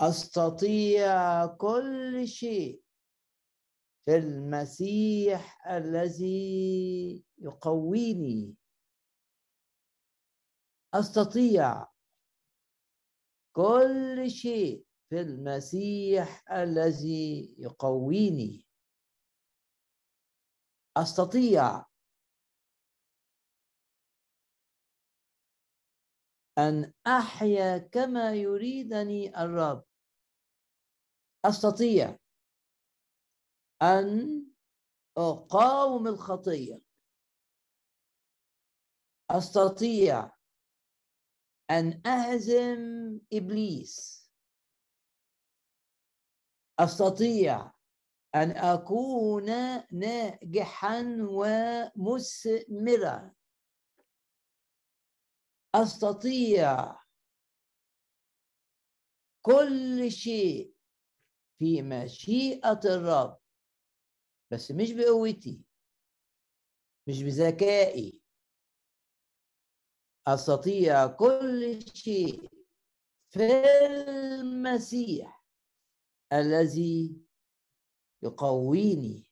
أستطيع كل شيء في المسيح الذي يقويني. أستطيع كل شيء في المسيح الذي يقويني. أستطيع أن أحيا كما يريدني الرب. أستطيع أن أقاوم الخطية. أستطيع أن أهزم إبليس. أستطيع أن أكون ناجحا ومثمرا أستطيع كل شيء في مشيئة الرب بس مش بقوتي مش بذكائي. أستطيع كل شيء في المسيح الذي يقويني.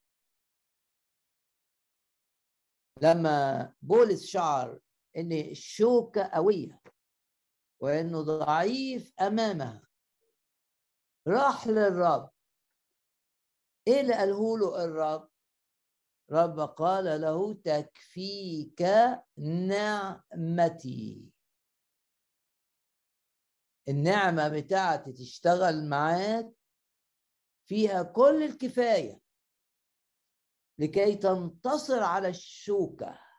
لما بولس شعر إن الشوكة قوية وإنه ضعيف أمامها. راح للرب. إيه اللي قاله له الرب؟ رب قال له تكفيك نعمتي. النعمة بتاعتي تشتغل معاك فيها كل الكفاية لكي تنتصر على الشوكة.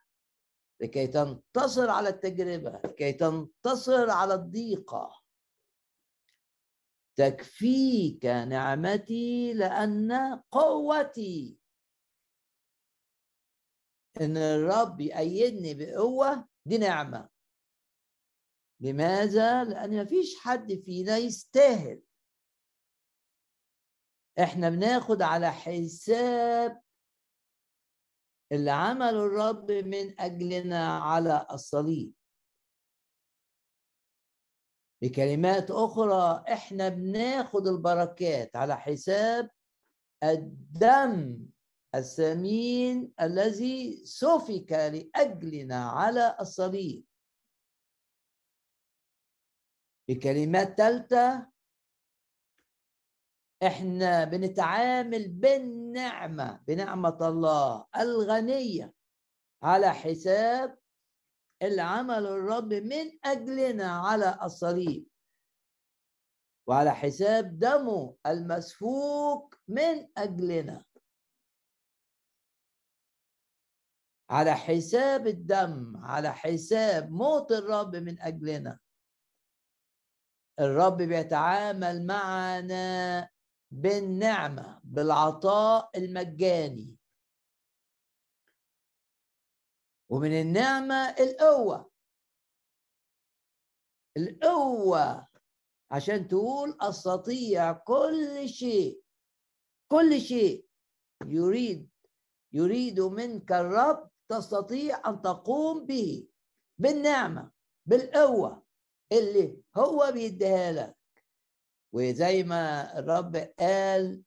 لكي تنتصر على التجربة لكي تنتصر على الضيقة. تكفيك نعمتي لأن قوتي. إن الرب يأيدني بقوة دي نعمة. لماذا؟ لأن مفيش حد فينا يستاهل. إحنا بناخد على حساب اللي عمله الرب من أجلنا على الصليب. بكلمات أخرى إحنا بناخد البركات على حساب الدم الثمين الذي سفك لأجلنا على الصليب. بكلمات ثالثة إحنا بنتعامل بالنعمة بنعمة الله الغنية على حساب العمل الرب من أجلنا على الصليب. وعلى حساب دمه المسفوك من أجلنا. على حساب الدم على حساب موت الرب من أجلنا. الرب بيتعامل معنا بالنعمة بالعطاء المجاني. ومن النعمة القوة. القوة عشان تقول أستطيع كل شيء. كل شيء. يريد يريد منك الرب تستطيع أن تقوم به. بالنعمة بالقوة اللي هو بيديها لك. وزي ما الرب قال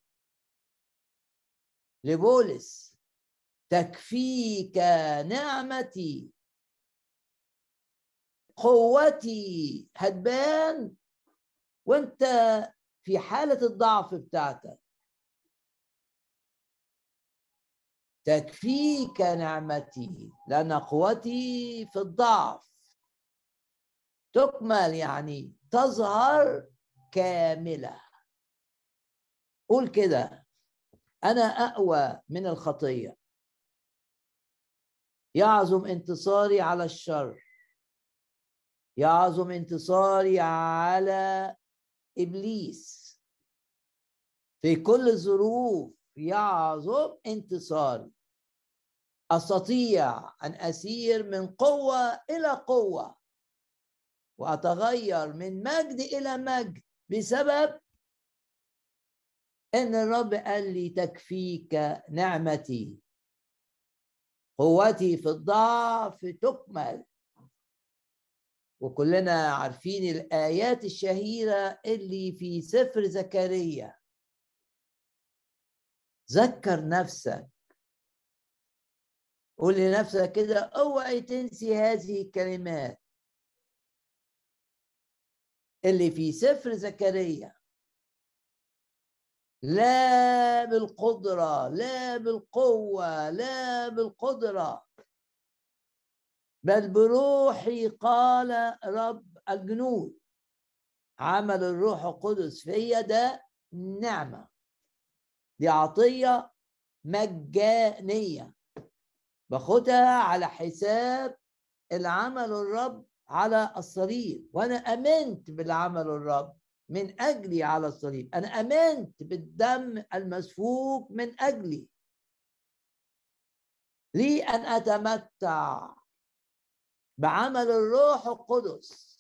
لبولس تكفيك نعمتي قوتي هتبان وانت في حالة الضعف بتاعتك. تكفيك نعمتي لأن قوتي في الضعف. تكمل يعني تظهر كاملة. قول كده. أنا أقوى من الخطية. يعظم انتصاري على الشر. يعظم انتصاري على إبليس. في كل الظروف يعظم انتصاري. أستطيع أن أسير من قوة إلى قوة. وأتغير من مجد إلى مجد. بسبب أن الرب قال لي تكفيك نعمتي. قوتي في الضعف تكمل. وكلنا عارفين الآيات الشهيرة اللي في سفر زكريا. ذكر نفسك. قول لنفسك كده أوعي تنسي هذه الكلمات. اللي في سفر زكريا. لا بالقدرة لا بالقوة لا بالقدرة. بل بروحي قال رب الجنود عمل الروح القدس فيا ده نعمة دي عطية مجانية. باخدها على حساب العمل الرب على الصليب. وأنا آمنت بالعمل الرب من أجلي على الصليب. أنا آمنت بالدم المسفوك من أجلي. لي أن أتمتع بعمل الروح القدس.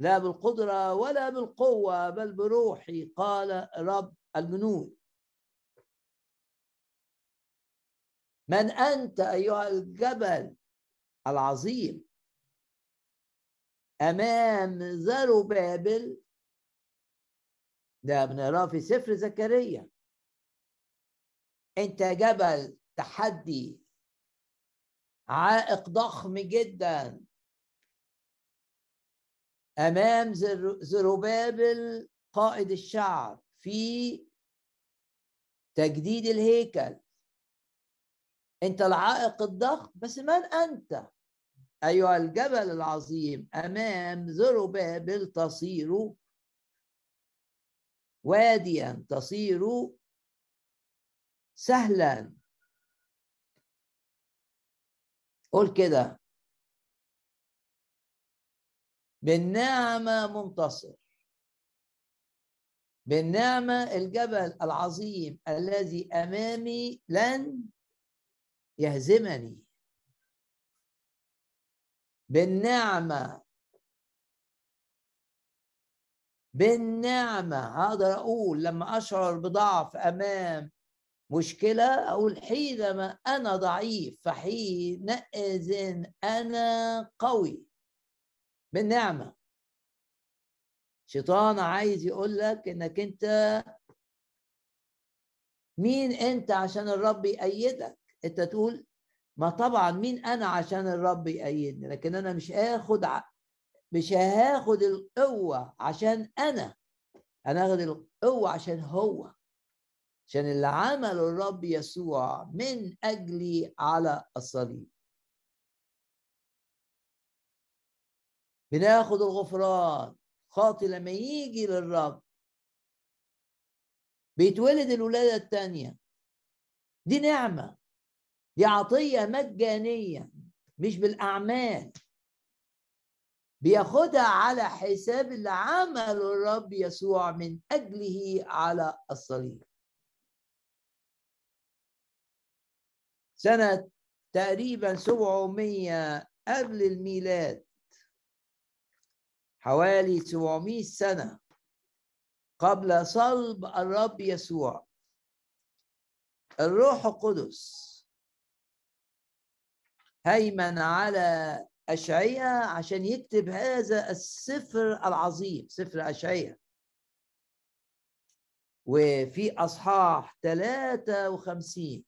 لا بالقدرة ولا بالقوة بل بروحي قال رب الجنود من أنت أيها الجبل العظيم؟ أمام زروبابل ده بنقراه في سفر زكريا. أنت جبل تحدي عائق ضخم جدا. أمام زروبابل قائد الشعب في تجديد الهيكل. أنت العائق الضخم بس من أنت؟ أيها الجبل العظيم أمام زروبابل تصير واديا تصير سهلا. قول كده. بالنعمة منتصر. بالنعمة الجبل العظيم الذي أمامي لن يهزمني. بالنعمة. بالنعمة. أقدر أقول لما أشعر بضعف أمام مشكلة أقول حينما أنا ضعيف فحينئذ أنا قوي. بالنعمة. شيطان عايز يقول لك إنك أنت مين أنت عشان الرب يأيدك؟ أنت تقول ما طبعا مين أنا عشان الرب يأيدني لكن أنا مش آخد مش هاخد القوة عشان أنا. أنا هاخد القوة عشان هو عشان اللي عمله الرب يسوع من أجلي على الصليب. بناخد الغفران. خاطي لما يجي للرب بيتولد الولادة الثانية دي نعمة. دي عطية مجانية مش بالأعمال. بياخدها على حساب اللي عمله الرب يسوع من أجله على الصليب. سنة تقريبا 700 قبل الميلاد حوالي 700 سنة قبل صلب الرب يسوع. الروح القدس هيمن على أشعية عشان يكتب هذا السفر العظيم سفر أشعية. وفي أصحاح 53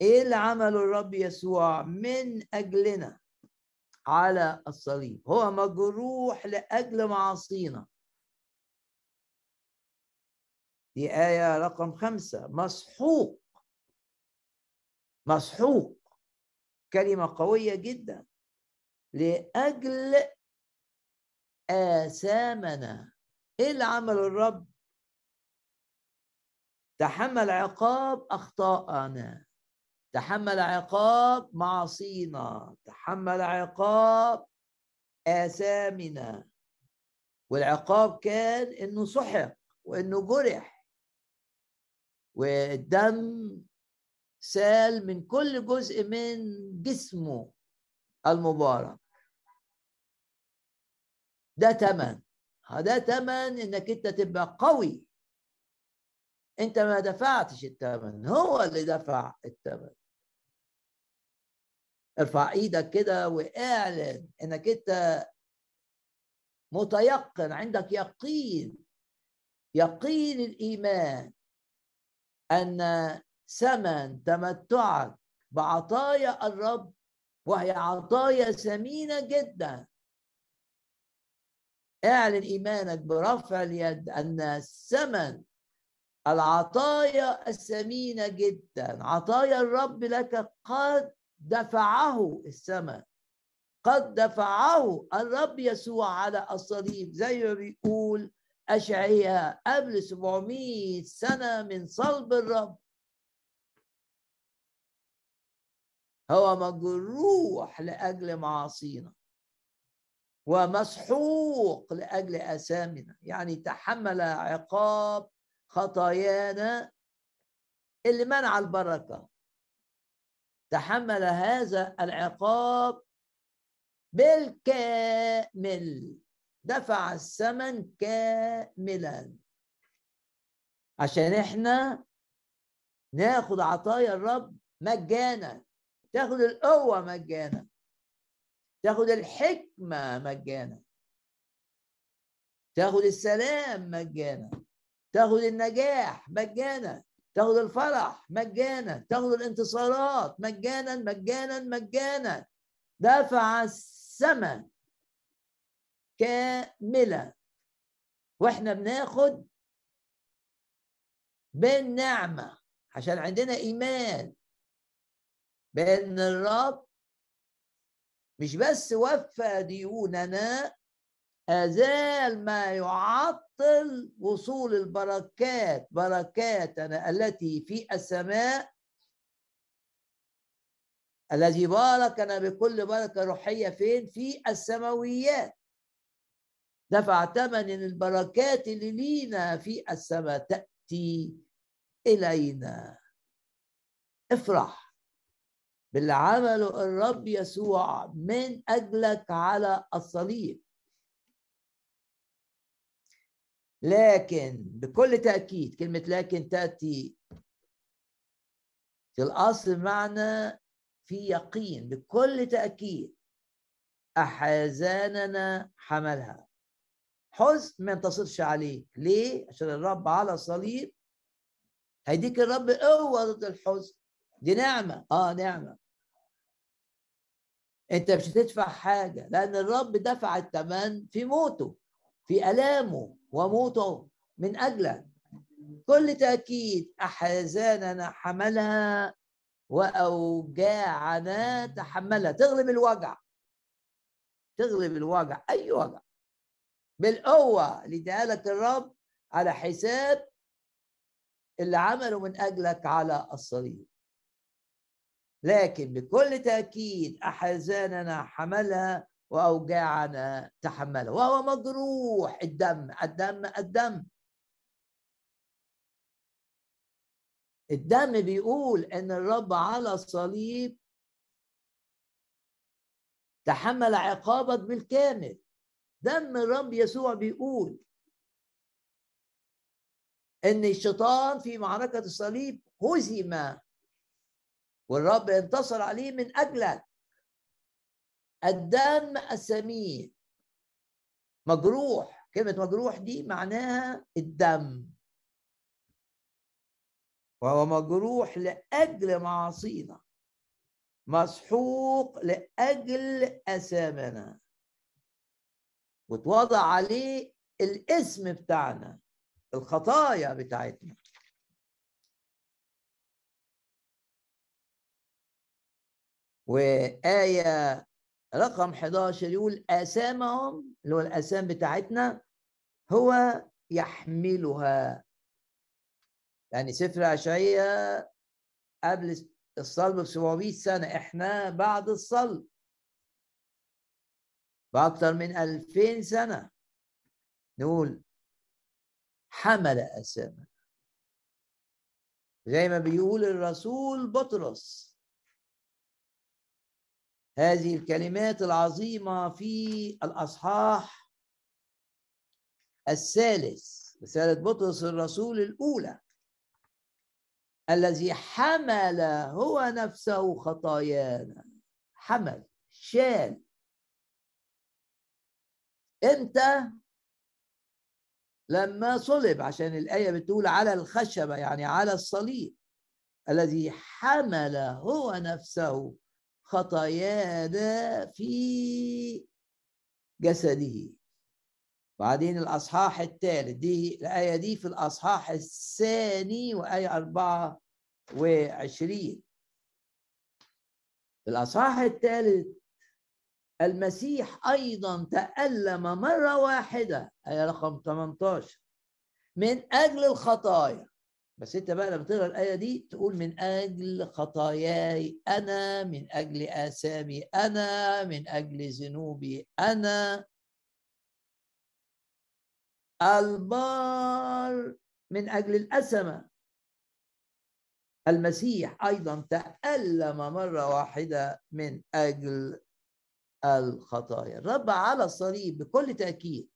إيه اللي عمله الرب يسوع من أجلنا على الصليب؟ هو مجروح لأجل معاصينا. دي آية رقم خمسة. مسحوق. مسحوق. كلمة قوية جدا لأجل آثامنا. إيه اللي عمل الرب؟ تحمل عقاب أخطاءنا. تحمل عقاب معاصينا. تحمل عقاب آثامنا. والعقاب كان إنه سحق وإنه جرح. والدم سأل من كل جزء من جسمه المبارك ده تمن. ده تمن إنك أنت تبقى قوي. أنت ما دفعتش الثمن هو اللي دفع الثمن ارفع إيدك كده واعلن إنك أنت متيقن. عندك يقين. يقين الإيمان أن ثمن تمتعك بعطايا الرب وهي عطايا ثمينة جدا. اعلن إيمانك برفع اليد أن ثمن العطايا الثمينة جدا. عطايا الرب لك قد دفعه الثمن قد دفعه الرب يسوع على الصليب زي ما بيقول أشعياء قبل 700 سنة من صلب الرب. هو مجروح لأجل معاصينا ومسحوق لأجل أسامنا. يعني تحمل عقاب خطايانا اللي منع البركة. تحمل هذا العقاب بالكامل. دفع الثمن كاملا. عشان إحنا ناخد عطايا الرب مجانا. تاخد القوة مجانا. تاخد الحكمة مجانا. تاخد السلام مجانا. تاخد النجاح مجانا. تاخد الفرح مجانا. تاخد الانتصارات مجانا مجانا مجانا. دفع الثمن كاملة. وإحنا بناخد بالنعمة. عشان عندنا إيمان. بأن الرب مش بس وفى ديوننا أزال ما يعطل وصول البركات بركاتنا التي في السماء الذي باركنا بكل بركة روحية فين؟ في السماويات. دفع ثمن البركات اللي لينا في السماء تأتي إلينا. افرح. باللي عمله الرب يسوع من أجلك على الصليب. لكن بكل تأكيد كلمة لكن تأتي في الأصل معنى في يقين. بكل تأكيد أحزاننا حملها. حزن ما ينتصرش عليك. ليه؟ عشان الرب على الصليب. هيديك الرب قوة ضد الحزن. دي نعمة آه نعمة. أنت مش هتدفع حاجة لأن الرب دفع الثمن في موته في ألامه وموته من أجلك كل تأكيد أحزاننا حملها وأوجاعنا تحملها. تغلب الوجع تغلب الوجع أي وجع. بالقوة اللي لك الرب على حساب اللي عمله من أجلك على الصليب. لكن بكل تأكيد أحزاننا حملها وأوجاعنا تحملها وهو مجروح الدم الدم الدم. الدم بيقول إن الرب على الصليب تحمل عقابك بالكامل. دم الرب يسوع بيقول إن الشيطان في معركة الصليب هزم والرب انتصر عليه من اجلك الدم السمين. مجروح كلمة مجروح دي معناها الدم. وهو مجروح لأجل معاصينا. مسحوق لأجل اثامنا وتوضع عليه الاسم بتاعنا الخطايا بتاعتنا. وآية رقم 11 يقول آثامهم اللي هو الآثام بتاعتنا هو يحملها. يعني سفر أشعية قبل الصلب ب 700 سنة إحنا بعد الصلب. بأكثر من ألفين سنة. نقول حمل أسامة زي ما بيقول الرسول بطرس. هذه الكلمات العظيمة في الأصحاح الثالث رسالة بطرس الرسول الأولى الذي حمل هو نفسه خطايانا. حمل شال. إمتى؟ لما صلب عشان الآية بتقول على الخشبة يعني على الصليب الذي حمل هو نفسه خطايانا في جسده. بعدين الأصحاح الثالث دي الآية دي في الأصحاح الثاني وآية أربعة وعشرين. في الأصحاح الثالث المسيح أيضا تألم مرة واحدة آية رقم 18 من أجل الخطايا. بس أنت بقى لما تقرأ الآية دي تقول من أجل خطاياي أنا من أجل آثامي أنا من أجل ذنوبي أنا البار من أجل الأسمة المسيح أيضا تألم مرة واحدة من أجل الخطايا. الرب على الصليب بكل تأكيد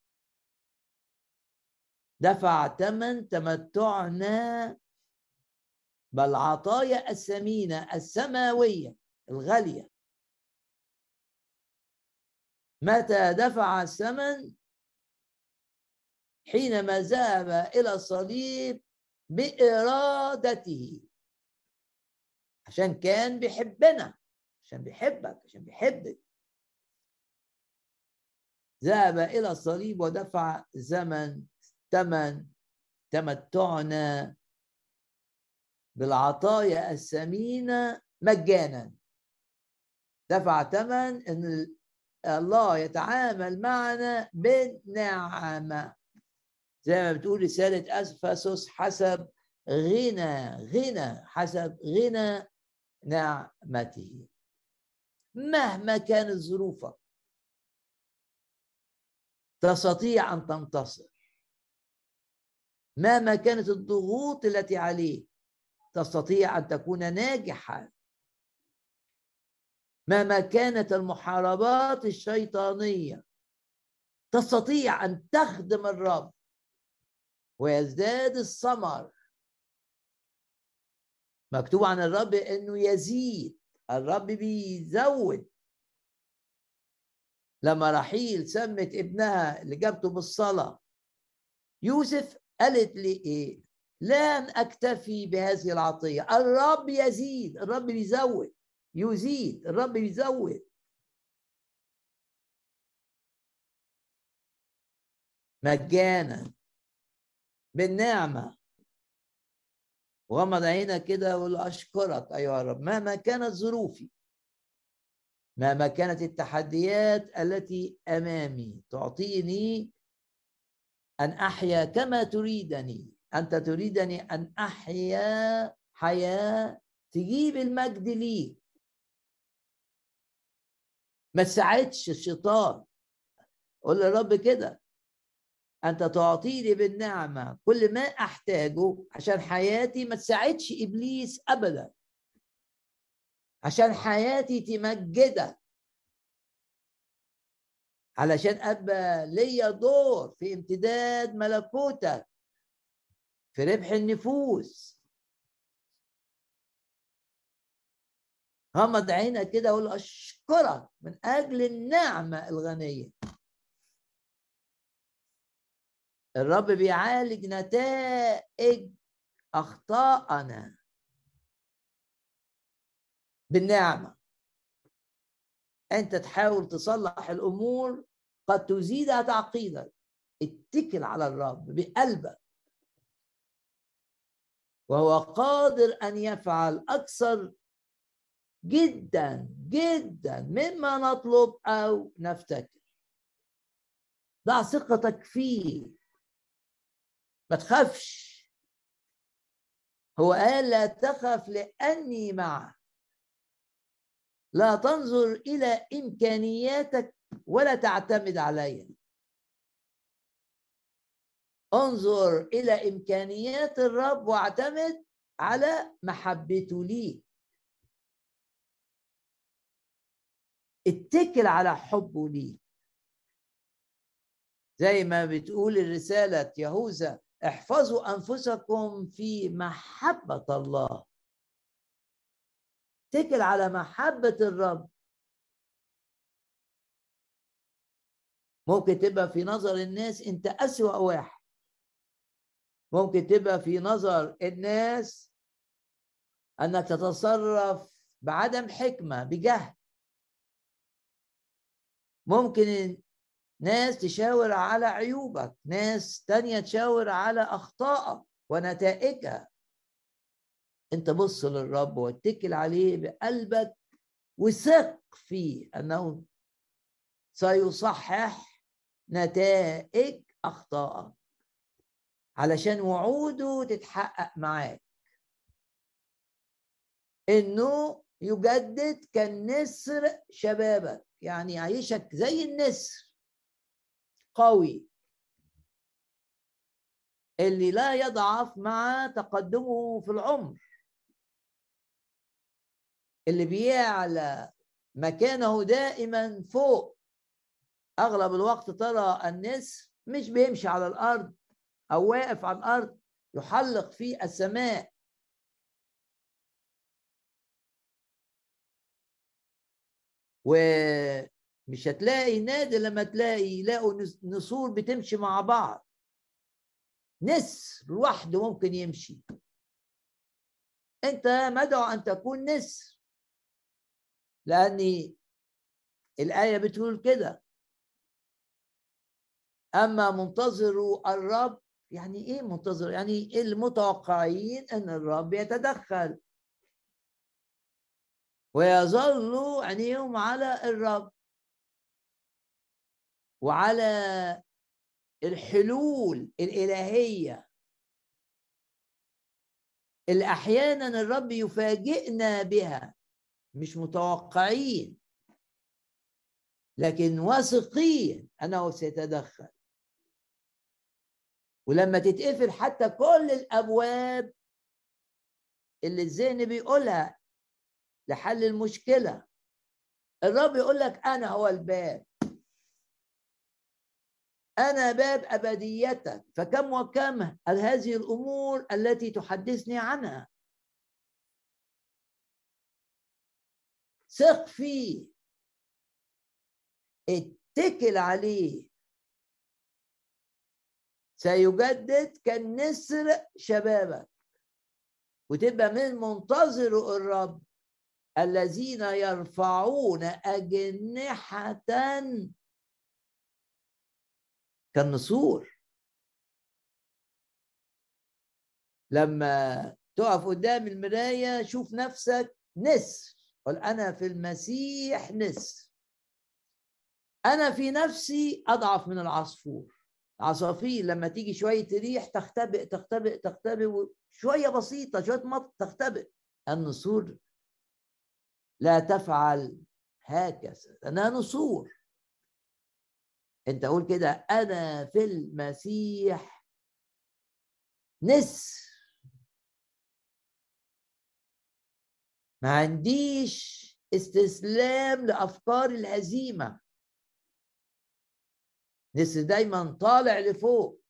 دفع ثمن تمتعنا بالعطايا الثمينة السماوية الغالية. متى دفع الثمن؟ حينما ذهب إلى الصليب بإرادته. عشان كان بيحبنا عشان بيحبك عشان بيحبك. ذهب إلى الصليب ودفع زمن ثمن تمتعنا بالعطايا الثمينة مجانا. دفع ثمن إن الله يتعامل معنا بالنعمة. زي ما بتقول رسالة أسفسس حسب غنى غنى حسب غنى نعمته. مهما كانت ظروفك تستطيع أن تنتصر. مهما كانت الضغوط التي عليك تستطيع أن تكون ناجحا. مهما كانت المحاربات الشيطانية تستطيع أن تخدم الرب ويزداد الثمر. مكتوب عن الرب إنه يزيد الرب بيزود. لما رحيل سمت ابنها اللي جابته بالصلاة يوسف قالت لي إيه؟ لن أكتفي بهذه العطية. الرب يزيد الرب بيزود يزيد الرب بيزود. مجانا بالنعمة. وغمض عينك كده وقول أشكرك أيها الرب. مهما كانت ظروفي مهما كانت التحديات التي أمامي تعطيني أن أحيا كما تريدني. أنت تريدني أن أحيا حياه تجيب المجد لي. ما تساعدش الشيطان. قول للرب كده. أنت تعطيني بالنعمة كل ما أحتاجه عشان حياتي ما تساعدش إبليس ابدا. عشان حياتي تمجدك. علشان أبقى ليا دور في امتداد ملكوتك في ربح النفوس. غمض عينك كده وقول أشكرك من أجل النعمة الغنية. الرب بيعالج نتائج اخطائنا بالنعمة. أنت تحاول تصلح الأمور قد تزيدها تعقيدا. اتكل على الرب بقلبك. وهو قادر أن يفعل أكثر جدا جدا مما نطلب أو نفتكر. ضع ثقتك فيه. ما تخافش. هو قال لا تخف لأني معك. لا تنظر إلى إمكانياتك ولا تعتمد عليها. انظر إلى إمكانيات الرب واعتمد على محبته ليك اتكل على حبه ليك زي ما بتقول الرسالة يهوذا احفظوا أنفسكم في محبة الله. اتكل على محبة الرب. ممكن تبقى في نظر الناس انت أسوأ واحد. ممكن تبقى في نظر الناس انك تتصرف بعدم حكمة بجهل. ممكن ناس تشاور على عيوبك ناس تانية تشاور على أخطائك ونتائجها. انت بص للرب واتكل عليه بقلبك وثق فيه انه سيصحح نتائج أخطائك علشان وعوده تتحقق معاك. إنه يجدد كالنسر شبابك يعني يعيشك زي النسر قوي. اللي لا يضعف مع تقدمه في العمر. اللي بيعلى مكانه دائما فوق. أغلب الوقت ترى النسر مش بيمشي على الأرض أو واقف على الأرض يحلق في السماء. ومش هتلاقي نادر لما تلاقي يلاقوا نسور بتمشي مع بعض. نسر لوحده ممكن يمشي. أنت مدعو أن تكون نسر لأن الآية بتقول كده. أما منتظروا الرب يعني إيه منتظر؟ يعني المتوقعين أن الرب يتدخل. ويظل عينيهم على الرب. وعلى الحلول الإلهية. اللي أحيانا الرب يفاجئنا بها. مش متوقعين. لكن واثقين أنه سيتدخل. ولما تتقفل حتى كل الأبواب اللي الذهن بيقولها لحل المشكلة الرب يقول لك أنا هو الباب. أنا باب أبديتك. فكم وكم هذه الأمور التي تحدثني عنها. ثق فيه. اتكل عليه. سيجدد كالنسر شبابك. وتبقى من منتظر الرب الذين يرفعون أجنحة كالنسور. لما تقف قدام المراية شوف نفسك نسر. قل أنا في المسيح نسر أنا في نفسي أضعف من العصفور. عصافير لما تيجي شوية ريح تختبئ تختبئ تختبئ شوية بسيطة شوية مط تختبئ. النسور لا تفعل هكذا. أنا نسور. أنت قول كده أنا في المسيح نسر ما عنديش استسلام لأفكار الهزيمة. نسر دايما طالع لفوق.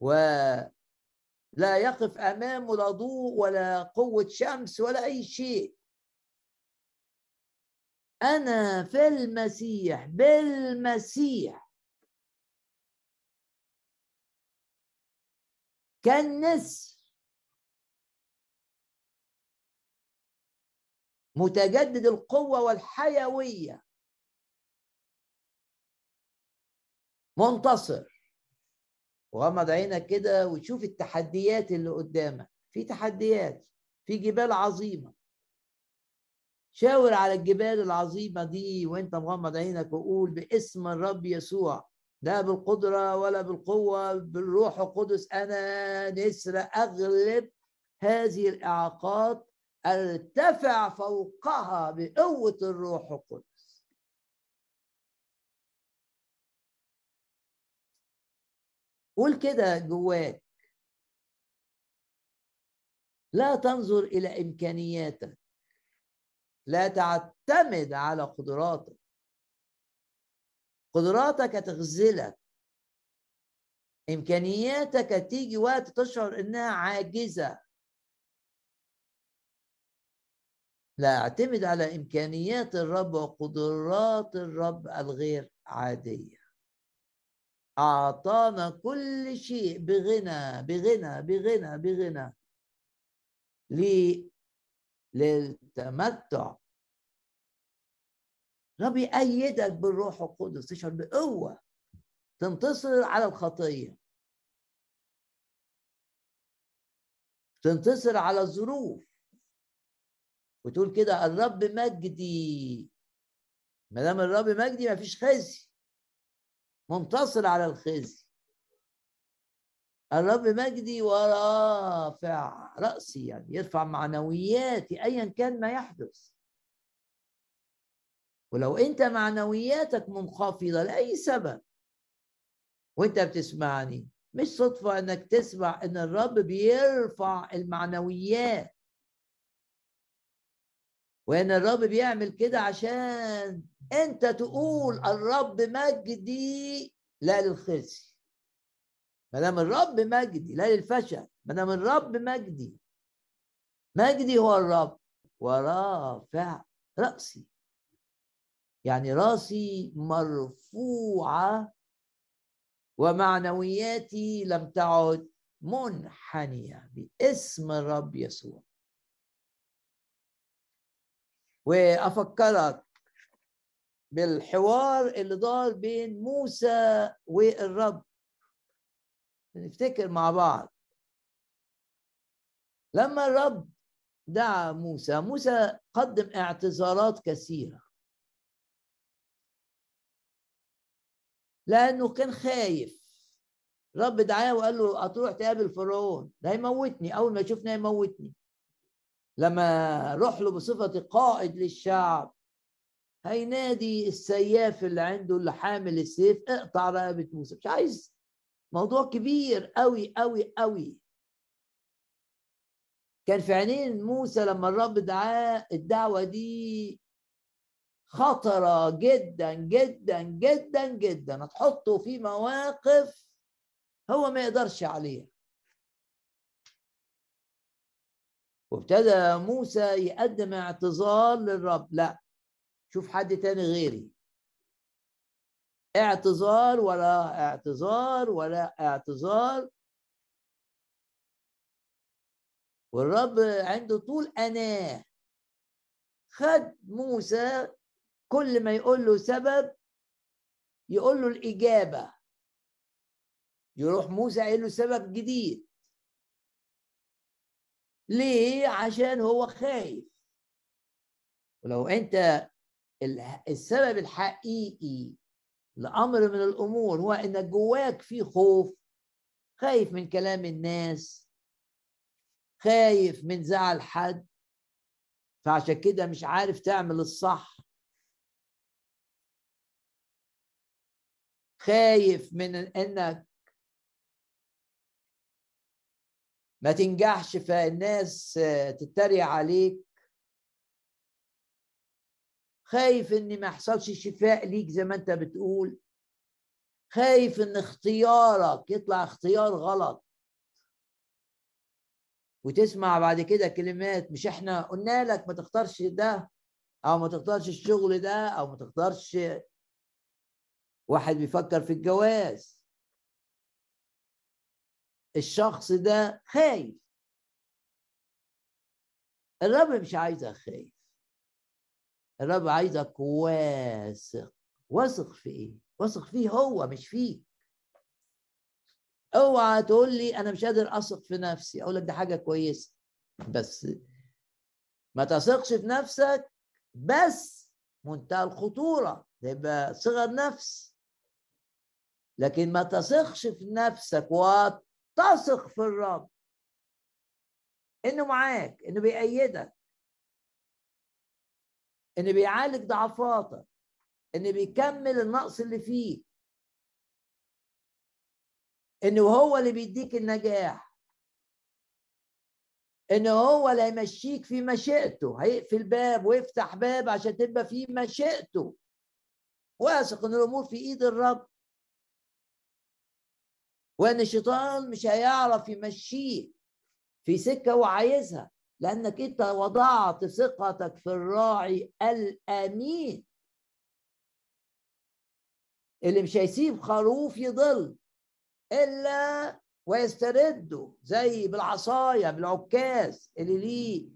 ولا يقف امامه لا ضوء ولا قوة شمس ولا أي شيء. أنا في المسيح بالمسيح. كالنسر متجدد القوة والحيوية. منتصر. وغمض عينك كده وتشوف التحديات اللي قدامك. في تحديات في جبال عظيمة. شاور على الجبال العظيمة دي وانت مغمض عينك وقول باسم الرب يسوع. لا بالقدرة ولا بالقوة بالروح القدس أنا نسر أغلب هذه الإعاقات أرتفع فوقها بقوة الروح القدس. قول كده جواك. لا تنظر إلى إمكانياتك. لا تعتمد على قدراتك. قدراتك هتغزلك إمكانياتك هتيجي وقت تشعر إنها عاجزة. لا أعتمد على إمكانيات الرب وقدرات الرب الغير عادية. أعطانا كل شيء بغنى بغنى بغنى بغنى. للتمتع. رب يأيدك بالروح القدس تشعر بقوة تنتصر على الخطية. تنتصر على الظروف. وتقول كده الرب مجدي. ما دام الرب مجدي ما فيش خزي. منتصر على الخزي. الرب مجدي ورافع رأسي يعني يرفع معنوياتي أيا كان ما يحدث. ولو أنت معنوياتك منخفضة لأي سبب. وأنت بتسمعني مش صدفة أنك تسمع أن الرب بيرفع المعنويات. وإن الرب بيعمل كده عشان أنت تقول الرب مجدي لا للخزي. ما دام الرب مجدي لا للفشل ما دام الرب مجدي. مجدي هو الرب ورافع رأسي. يعني راسي مرفوعة ومعنوياتي لم تعد منحنية باسم الرب يسوع. وأفكرك بالحوار اللي دار بين موسى والرب. نفتكر مع بعض. لما الرب دعا موسى موسى قدم اعتذارات كثيرة. لأنه كان خايف. رب دعاه وقال له هتروح تقابل فرعون. ده هيموتني. أول ما يشوفني هيموتني. لما روح له بصفة قائد للشعب. هينادي السياف اللي عنده اللي حامل السيف اقطع رقبة موسى. مش عايز موضوع كبير قوي قوي قوي كان في عينين موسى لما الرب دعاه الدعوة دي خطرة جدا جدا جدا جدا. هتحطه في مواقف هو ما يقدرش عليها. وابتدى موسى يقدم اعتذار للرب. لا شوف حد تاني غيري. اعتذار ولا اعتذار ولا اعتذار. والرب عنده طول أناه خد موسى كل ما يقول له سبب يقول له الإجابة. يروح موسى قايل له سبب جديد. ليه؟ عشان هو خايف. ولو أنت السبب الحقيقي لأمر من الأمور هو إنك جواك في خوف خايف من كلام الناس خايف من زعل حد فعشان كده مش عارف تعمل الصح. خايف من إنك ما تنجحش فالناس تتريق عليك. خايف إن ما يحصلش شفاء ليك زي ما أنت بتقول. خايف إن اختيارك يطلع اختيار غلط. وتسمع بعد كده كلمات مش إحنا قلنا لك ما تختارش ده أو ما تختارش الشغل ده أو ما تختارش واحد بيفكر في الجواز. الشخص ده خايف. الرب مش عايزك خايف. الرب عايزك واثق. واثق في إيه؟ واثق فيه هو مش فيك. اوعى تقول لي أنا مش قادر أثق في نفسي. أقول لك دي حاجة كويسة. بس ما تثقش في نفسك بس منتهى الخطورة. ده يبقى صغر نفس. لكن ما تثقش في نفسك وت تثق في الرب. إنه معاك إنه بيأيدك إنه بيعالج ضعفاتك إنه بيكمل النقص اللي فيك. إنه هو اللي بيديك النجاح. إنه هو اللي هيمشيك في مشيئته. هيقفل باب ويفتح باب عشان تبقى في مشيئته. واثق إن الأمور في إيد الرب. وإن الشيطان مش هيعرف يمشيه في سكة هو عايزها لأنك أنت وضعت ثقتك في الراعي الأمين. اللي مش هيسيب خروف يضل إلا ويسترده زي بالعصاية بالعكاز اللي ليه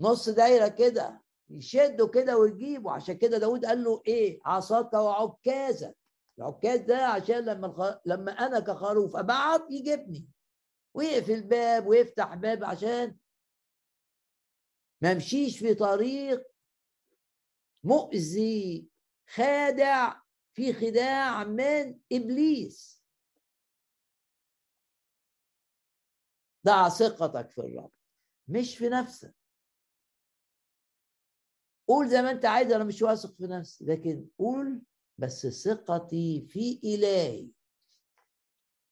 نص دايرة كده يشده كده ويجيبه. عشان كده داود قال له إيه؟ عصاك وعكازك. العكاز ده عشان لما الخ... لما أنا كخروف أبعت يجيبني. ويقفل الباب ويفتح باب عشان ما أمشيش في طريق مؤذي خادع في خداع من إبليس. ضع ثقتك في الرب مش في نفسك. قول زي ما أنت عايز أنا مش واثق في نفسي لكن قول بس ثقتي في إلهي.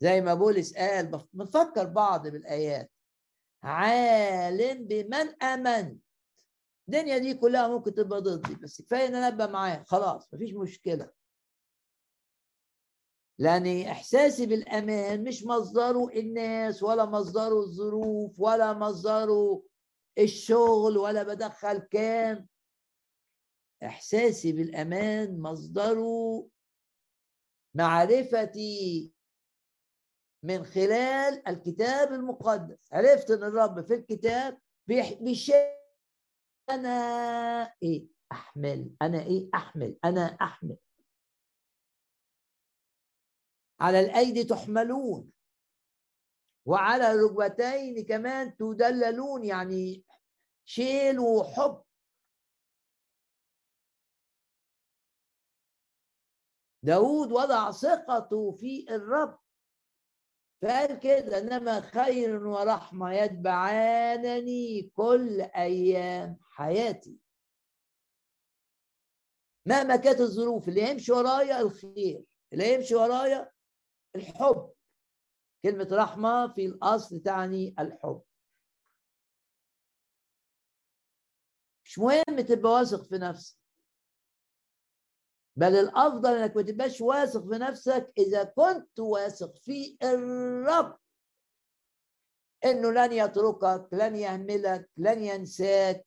زي ما بولس قال بنفكر بعض بالآيات. عالم بمن امنت الدنيا دي كلها ممكن تبقى ضدي بس كفاية إن أنا أبقى معاه. خلاص مفيش مشكلة. لأن إحساسي بالأمان مش مصدره الناس ولا مصدره الظروف ولا مصدره الشغل ولا بدخل كام. إحساسي بالأمان مصدره معرفتي من خلال الكتاب المقدس. عرفت إن الرب في الكتاب بيشيء أنا إيه؟ أحمل. أنا إيه؟ أحمل. أنا أحمل. على الأيدي تحملون. وعلى الركبتين كمان تدللون. يعني شيل وحب. داود وضع ثقته في الرب. فقال كده إنما خير ورحمة يتبعانني كل أيام حياتي. مهما كانت الظروف اللي يمشي ورايا الخير اللي يمشي ورايا الحب. كلمة رحمة في الأصل تعني الحب. مش مهم تبقى واثق في نفسك. بل الأفضل أنك ما تبقاش واثق في نفسك إذا كنت واثق في الرب. إنه لن يتركك لن يهملك لن ينساك.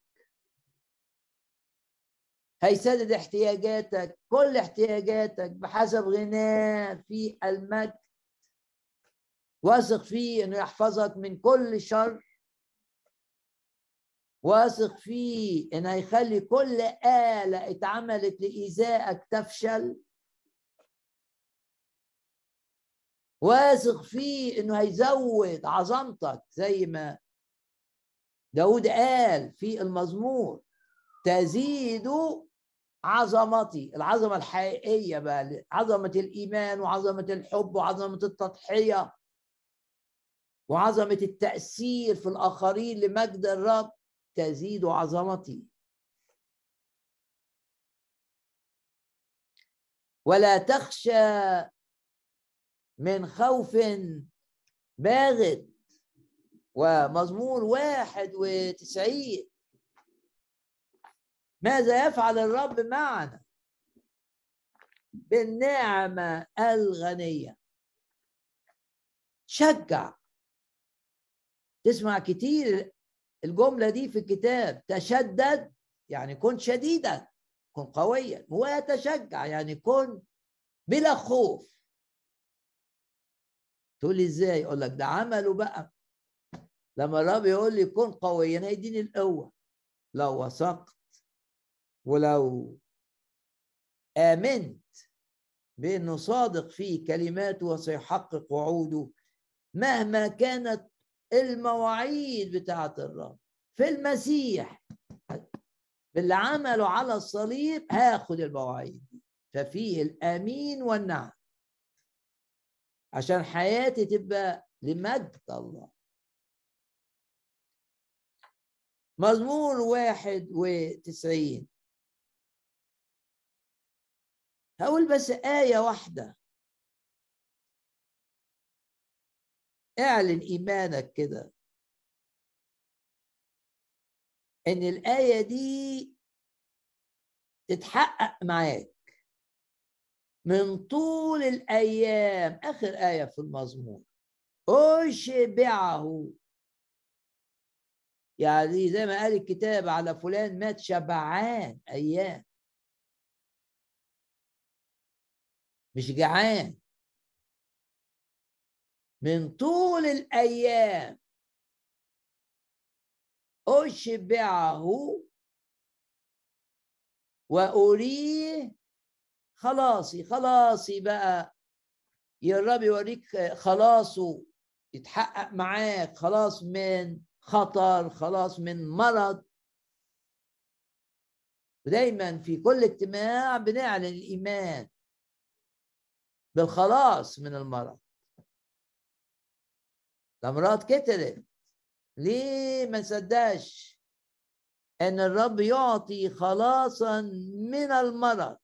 هيسدد احتياجاتك كل احتياجاتك بحسب غناه في المجد. واثق فيه إنه يحفظك من كل شر. واثق فيه ان هيخلي كل آلة اتعملت لإيذائك تفشل. واثق فيه إنه هيزود عظمتك زي ما داود قال في المزمور تزيد عظمتي. العظمة الحقيقية بقى عظمة الإيمان وعظمة الحب وعظمة التضحية وعظمة التأثير في الآخرين لمجد الرب. تزيد عظمتي. ولا تخشى من خوف باغت ومزمور واحد وتسعين. ماذا يفعل الرب معنا؟ بالنعمة الغنية. شجع. تسمع كتير الجملة دي في الكتاب تشدد يعني كن شديدا كن قويا ويتشجع يعني كن بلا خوف. تقول لي إزاي؟ أقول لك ده عمله بقى. لما الرب يقول لي كن قويا هيديني القوة. لو وثقت ولو آمنت بأنه صادق في كلماته وسيحقق وعوده مهما كانت المواعيد بتاعت الرب. في المسيح باللي عمله على الصليب هاخد المواعيد. دي ففيه الأمين والنعم. عشان حياتي تبقى لمجد الله. مزمور واحد وتسعين. هقول بس آية واحدة. اعلن إيمانك كده. إن الآية دي تتحقق معاك من طول الأيام. آخر آية في المزمور. أشبعه. يعني زي ما قال الكتاب على فلان مات شبعان أيام. مش جعان. من طول الأيام. أشبعه وأريه. خلاصي خلاصي بقى. يا الرب يوريك خلاصه يتحقق معاك. خلاص من خطر خلاص من مرض. ودايما في كل اجتماع بنعلن الإيمان بالخلاص من المرض. الأمراض كترت. ليه ما صدقش إن الرب يعطي خلاصا من المرض؟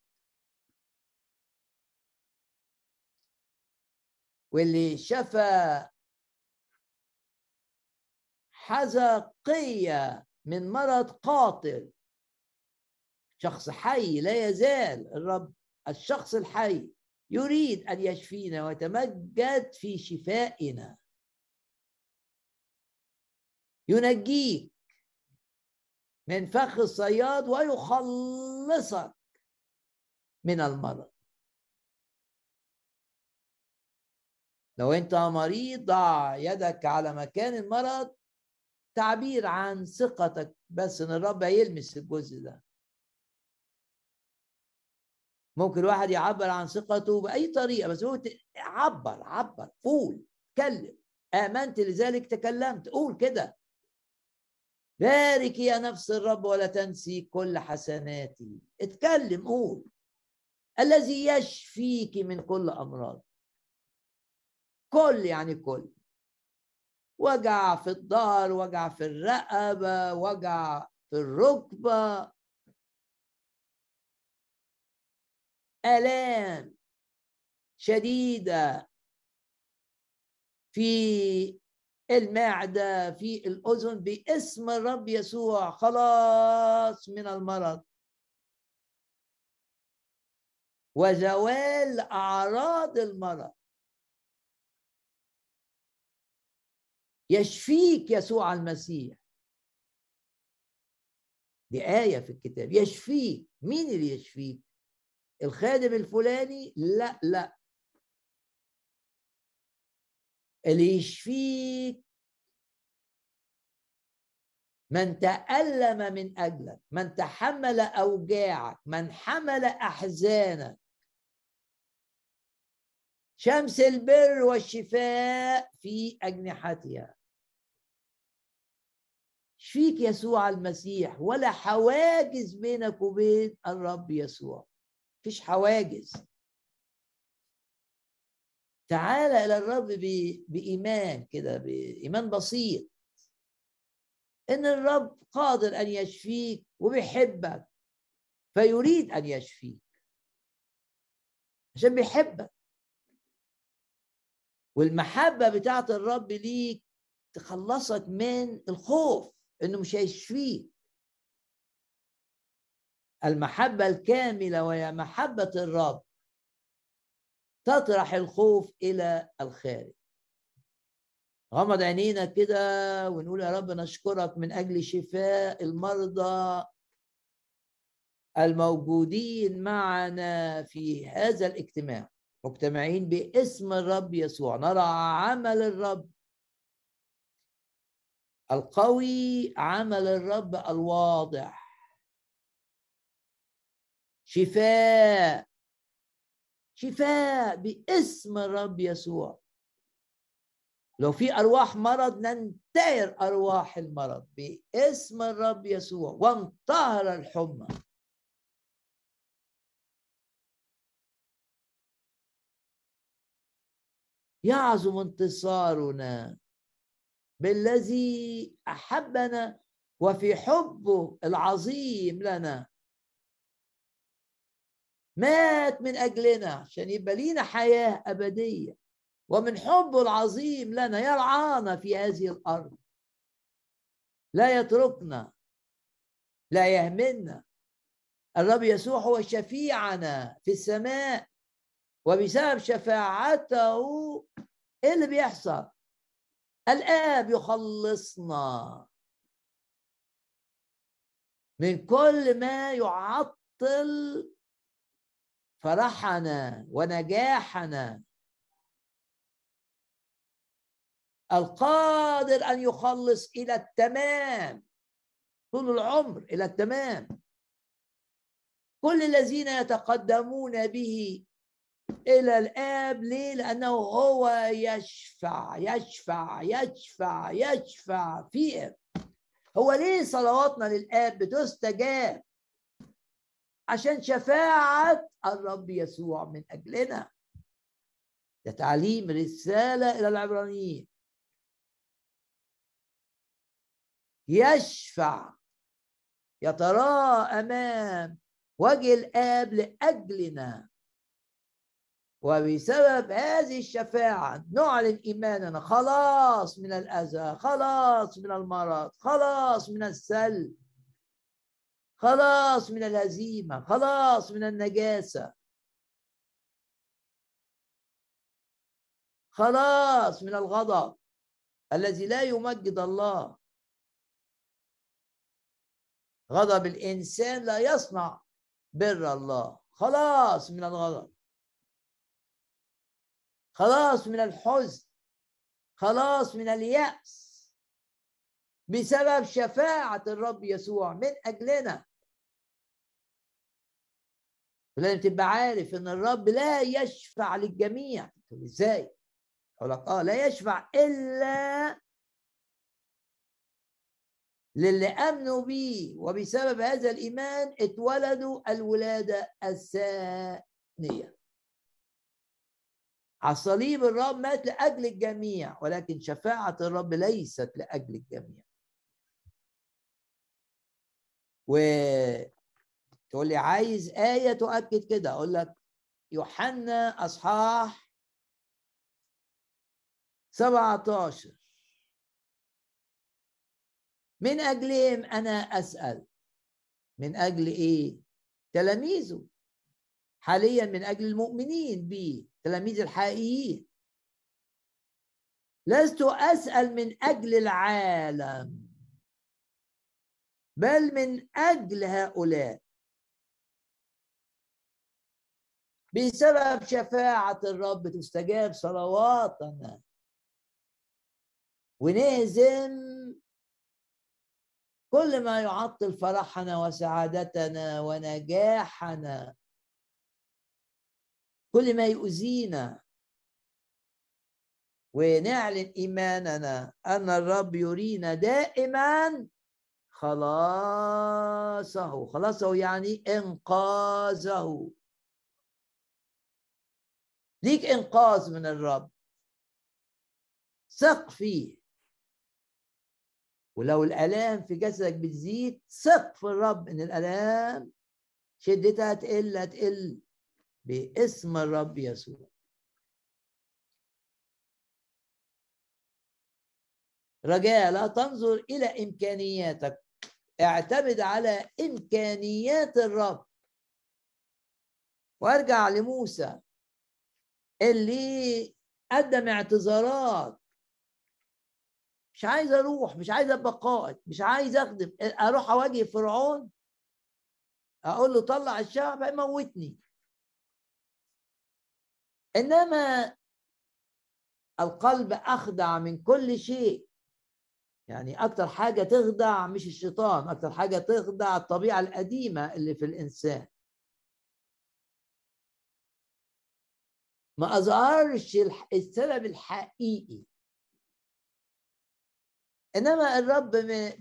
واللي شفى حزقية من مرض قاتل شخص حي لا يزال الرب الشخص الحي يريد أن يشفينا ويتمجد في شفائنا. ينجيك من فخ الصياد ويخلصك من المرض. لو أنت مريض ضع يدك على مكان المرض تعبير عن ثقتك بس إن الرب هيلمس الجزء ده. ممكن الواحد يعبر عن ثقته بأي طريقة بس هو عبر عبر قول اتكلم. آمنت لذلك تكلمت. قول كده. بارك يا نفس الرب ولا تنسي كل حسناتي. اتكلم قول. الذي يشفيك من كل أمراض. كل يعني كل. وجع في الظهر وجع في الرقبة وجع في الركبة. آلام شديدة في المعدة في الأذن باسم الرب يسوع. خلاص من المرض. وزوال أعراض المرض. يشفيك يسوع المسيح. دي آية في الكتاب. يشفيك. مين اللي يشفيك؟ الخادم الفلاني؟ لا لا. اللي يشفيك من تألم من أجلك من تحمل أوجاعك من حمل أحزانك. شمس البر والشفاء في أجنحتها. شفيك يسوع المسيح؟ ولا حواجز بينك وبين الرب يسوع. فيش حواجز. تعال إلى الرب بإيمان كده بإيمان بسيط. إن الرب قادر أن يشفيك وبيحبك فيريد أن يشفيك. عشان بيحبك. والمحبة بتاعت الرب ليك تخلصك من الخوف إنه مش هيشفيك. المحبة الكاملة وهي محبة الرب. تطرح الخوف إلى الخارج. غمض عينينا كده ونقول يا رب نشكرك من أجل شفاء المرضى الموجودين معنا في هذا الاجتماع مجتمعين باسم الرب يسوع. نرى عمل الرب القوي عمل الرب الواضح. شفاء شفاء باسم الرب يسوع. لو في أرواح مرض ننتهر أرواح المرض باسم الرب يسوع وانطهر الحمى. يعظم انتصارنا بالذي أحبنا وفي حبه العظيم لنا. مات من أجلنا عشان يبقى لينا حياة أبدية. ومن حبه العظيم لنا يرعانا في هذه الأرض. لا يتركنا لا يهملنا الرب يسوع هو شفيعنا في السماء وبسبب شفاعته إيه اللي بيحصل؟ الآب يخلصنا. من كل ما يعطل فرحنا ونجاحنا. القادر أن يخلص إلى التمام طول العمر إلى التمام. كل الذين يتقدمون به إلى الآب ليه؟ لأنه هو يشفع يشفع يشفع يشفع فيهم. هو ليه صلواتنا للآب بتستجاب عشان شفاعة الرب يسوع من أجلنا. ده تعليم رسالة إلى العبرانيين. يشفع يتراءى أمام وجه الآب لأجلنا. وبسبب هذه الشفاعة نعلن إيماننا. خلاص من الأذى خلاص من المرض خلاص من السل. خلاص من الهزيمة خلاص من النجاسة. خلاص من الغضب الذي لا يمجد الله. غضب الإنسان لا يصنع بر الله. خلاص من الغضب. خلاص من الحزن. خلاص من اليأس. بسبب شفاعة الرب يسوع من أجلنا. لازم تبقى عارف إن الرب لا يشفع للجميع. إزاي؟ أقول لك آه لا يشفع إلا للي آمنوا بيه. وبسبب هذا الإيمان اتولدوا الولادة الثانية. على الصليب الرب مات لأجل الجميع ولكن شفاعة الرب ليست لأجل الجميع. و تقول لي عايز آية تؤكد كده. أقول لك يوحنا أصحاح 17 من أجلهم أنا أسأل. من أجل إيه؟ تلاميذه. حاليا من أجل المؤمنين به تلاميذ الحقيقيين. لست أسأل من أجل العالم بل من أجل هؤلاء. بسبب شفاعة الرب تستجاب صلواتنا. ونهزم كل ما يعطل فرحنا وسعادتنا ونجاحنا. كل ما يؤذينا. ونعلن إيماننا أن الرب يرينا دائما. خلاصه. خلاصه يعني إنقاذه. ليك إنقاذ من الرب. ثق فيه. ولو الألام في جسدك بتزيد ثق في الرب إن الألام شدتها تقل هتقل باسم الرب يسوع. رجاء لا تنظر إلى إمكانياتك. اعتمد على إمكانيات الرب. وارجع لموسى. اللي قدم اعتذارات. مش عايز أروح مش عايز أبقى قائد مش عايز أخدم. أروح أواجه فرعون أقول له طلع الشعب يموتني إنما القلب أخدع من كل شيء. يعني أكتر حاجة تخدع مش الشيطان أكتر حاجة تخدع الطبيعة القديمة اللي في الإنسان. ما أظهرش السبب الحقيقي. إنما الرب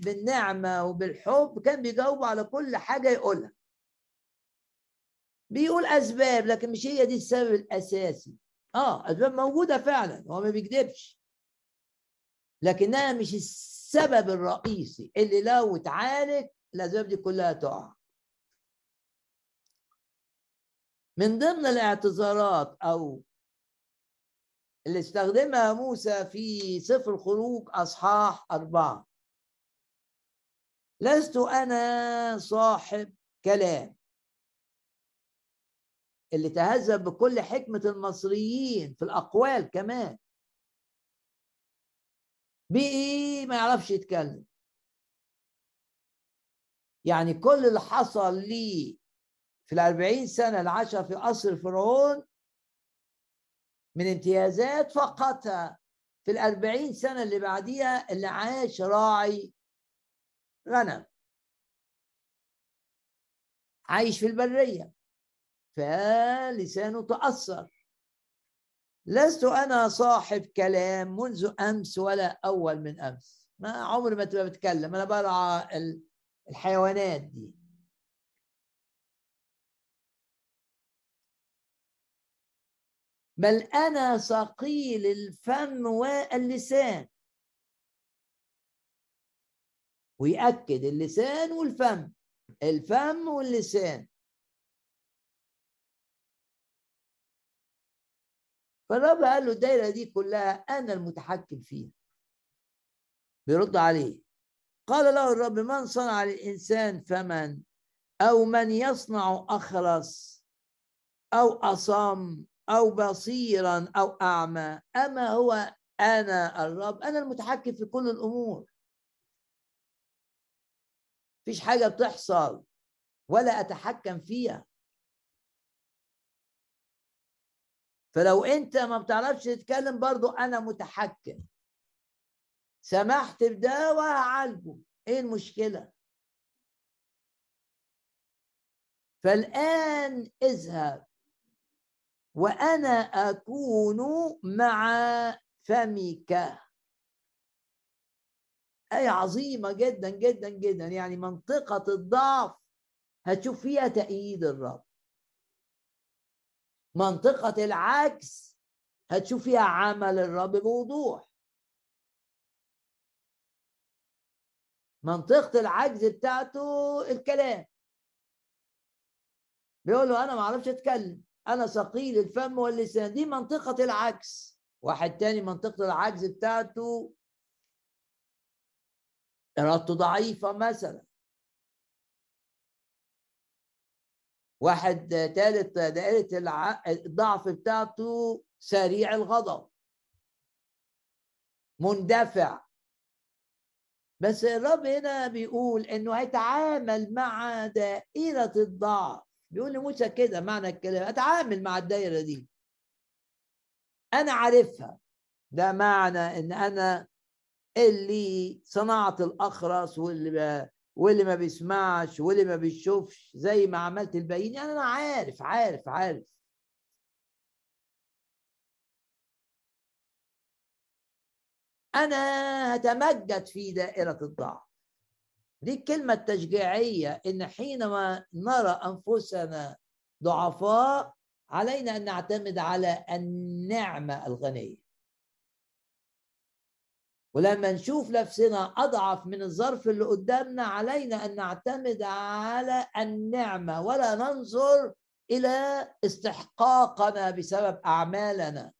بالنعمة وبالحب كان بيجاوب على كل حاجة يقولها. بيقول أسباب لكن مش هي دي السبب الأساسي. آه أسباب موجودة فعلا هو ما بيكذبش. لكنها مش السبب الرئيسي اللي لو اتعالج الأسباب دي كلها تقع. من ضمن الاعتذارات أو اللي استخدمها موسى في سفر الخروج أصحاح أربعة. لست أنا صاحب كلام. اللي تهذب بكل حكمة المصريين في الأقوال كمان. بإيه ما يعرفش يتكلم. يعني كل اللي حصل لي في الأربعين سنة عاشها في قصر فرعون من امتيازات فقطها في الأربعين سنة اللي بعديها اللي عاش راعي غنم. عايش في البرية. فلسانه تأثر. لست أنا صاحب كلام منذ أمس ولا أول من أمس. ما عمري ما تبقى بتكلم. أنا برعى الحيوانات دي. بل أنا ثقيل الفم واللسان. ويأكد اللسان والفم الفم واللسان. فالرب قال له الدايرة دي كلها أنا المتحكم فيها. بيرد عليه. قال له الرب من صنع للإنسان فمن أو من يصنع أخرس؟ أو أصم؟ أو بصيرا أو أعمى أما هو أنا الرب أنا المتحكم في كل الأمور. فيش حاجة بتحصل ولا أتحكم فيها. فلو أنت ما بتعرفش تتكلم برضو أنا متحكم. سمحت بده وهعالجه. إيه المشكلة؟ فالآن اذهب. وأنا أكون مع فمك. آية عظيمة جدا جدا جدا. يعني منطقة الضعف. هتشوف فيها تأييد الرب. منطقة العكس. هتشوف فيها عمل الرب بوضوح. منطقة العجز بتاعته الكلام. بيقول له أنا ما أعرفش أتكلم. أنا ثقيل الفم واللسان. دي منطقة العكس واحد تاني منطقة العجز بتاعته إرادته ضعيفة مثلا. واحد ثالث دائرة الضعف بتاعته سريع الغضب. مندفع. بس الرب هنا بيقول إنه هيتعامل مع دائرة الضعف. بيقول لموسى كده معنى الكلام أتعامل مع الدائرة دي. أنا عارفها. ده معنى إن أنا اللي صنعت الأخرس واللي واللي ما بيسمعش واللي ما بيشوفش زي ما عملت الباقيين. يعني أنا عارف عارف عارف. أنا هتمجد في دائرة الضعف. دي الكلمة التشجيعيه إن حينما نرى أنفسنا ضعفاء علينا أن نعتمد على النعمة الغنية. ولما نشوف نفسنا أضعف من الظرف اللي قدامنا علينا أن نعتمد على النعمة ولا ننظر إلى استحقاقنا بسبب أعمالنا.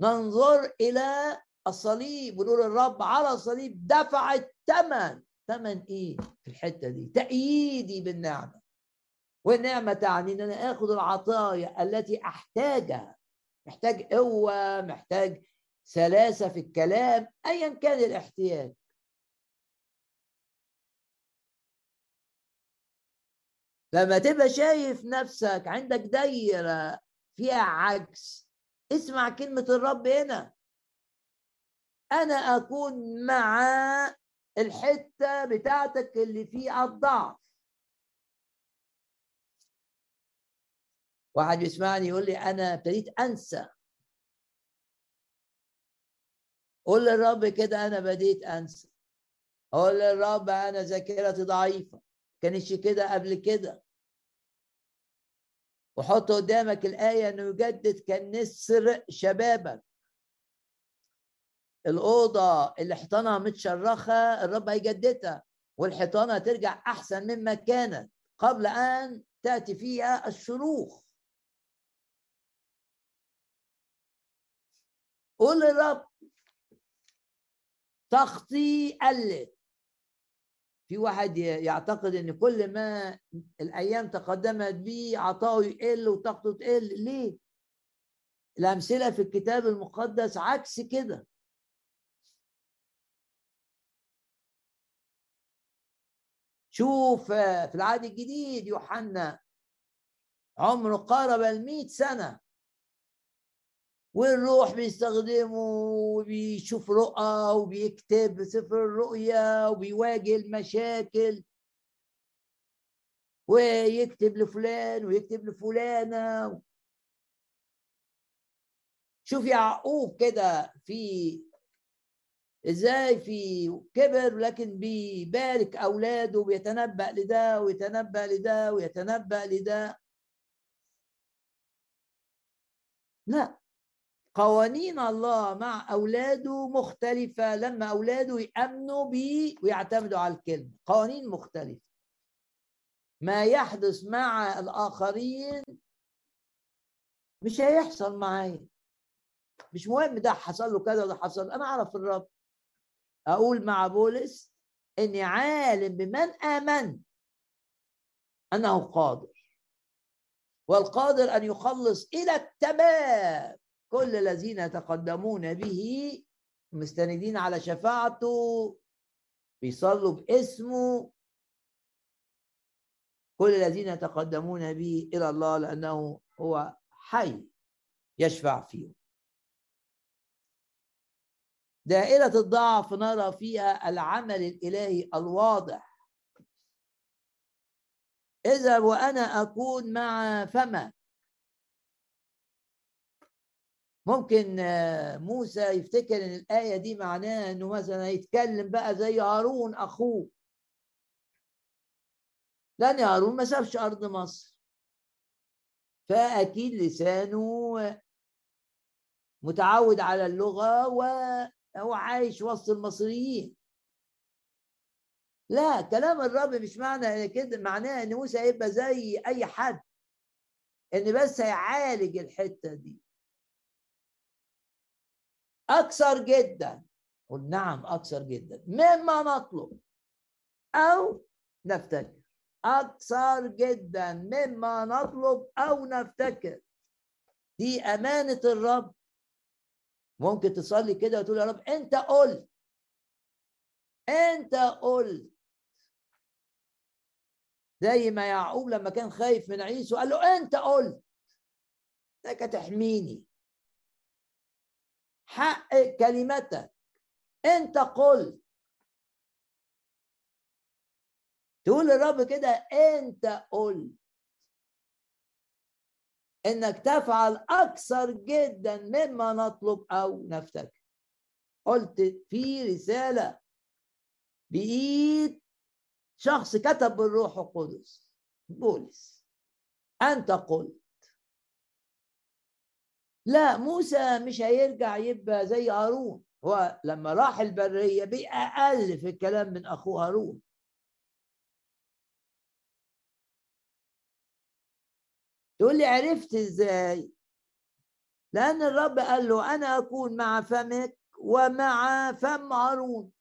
ننظر إلى الصليب ونقول الرب على الصليب دفع الثمن ثمن إيه في الحتة دي؟ تأييدي بالنعمة. والنعمة تعني إن أنا آخذ العطايا التي أحتاجها. محتاج قوة محتاج سلاسة في الكلام ايا كان الاحتياج. لما تبقى شايف نفسك عندك دايرة فيها عكس اسمع كلمة الرب هنا. أنا أكون مع الحتة بتاعتك اللي فيها الضعف. واحد بيسمعني يقول لي أنا ابتديت أنسى. قول للرب كده أنا بديت أنسى. قول للرب أنا ذاكرتي ضعيفة. كانش كده قبل كده. وحط قدامك الآية إنه يجدد كالنسر شبابك. الأوضة اللي حيطانها متشرخة الرب هيجددها والحيطانه هترجع أحسن مما كانت قبل أن تأتي فيها الشروخ. قول للرب طاقتي قلت في واحد يعتقد إن كل ما الأيام تقدمت بيه عطاؤه يقل وطاقته تقل. ليه؟ الأمثلة في الكتاب المقدس عكس كده. شوف في العهد الجديد يوحنا عمره قارب المئة سنة. والروح بيستخدمه وبيشوف رؤى وبيكتب سفر الرؤيا وبيواجه المشاكل ويكتب لفلان ويكتب لفلانة. شوف يعقوب كده في إزاي في كبر لكن بيبارك أولاده وبيتنبأ لده ويتنبأ لده ويتنبأ لده. لا قوانين الله مع أولاده مختلفة. لما أولاده يأمنوا به ويعتمدوا على الكلمة قوانين مختلفة. ما يحدث مع الآخرين مش هيحصل معايا. مش مهم ده حصل له كذا وده حصل أنا أعرف الرب. أقول مع بولس إني عالم بمن آمن. أنه قادر. والقادر أن يخلص إلى التمام. كل الذين يتقدمون به مستندين على شفاعته بيصلوا باسمه. كل الذين يتقدمون به إلى الله لأنه هو حي يشفع فيهم. دائرة الضعف نرى فيها العمل الإلهي الواضح. إذا وأنا أكون مع فما. ممكن موسى يفتكر إن الآية دي معناها إنه مثلا يتكلم بقى زي هارون أخوه. لأن هارون ما سابش أرض مصر. فأكيد لسانه متعود على اللغة وهو عايش وسط المصريين. لا كلام الرب مش معنى كده معناه إن موسى هيبقى زي أي حد إن بس هيعالج الحتة دي. أكثر جدا قل نعم أكثر جدا. مما نطلب أو نفتكر. أكثر جدا مما نطلب أو نفتكر. دي أمانة الرب. ممكن تصلي كده وتقول يا رب أنت قلت. أنت قلت. زي ما يعقوب لما كان خايف من عيسو قال له أنت قلت. انك تحميني. حق كلمتك. أنت قلت. تقول للرب كده أنت قلت. إنك تفعل أكثر جدا مما نطلب أو نفتكر قلت في رسالة بإيد شخص كتب بالروح القدس بولس. أنت قلت. لا موسى مش هيرجع يبقى زي هارون. هو لما راح البرية بأقل في الكلام من أخوه هارون. تقول لي عرفت إزاي؟ لأن الرب قال له أنا أكون مع فمك ومع فم هارون.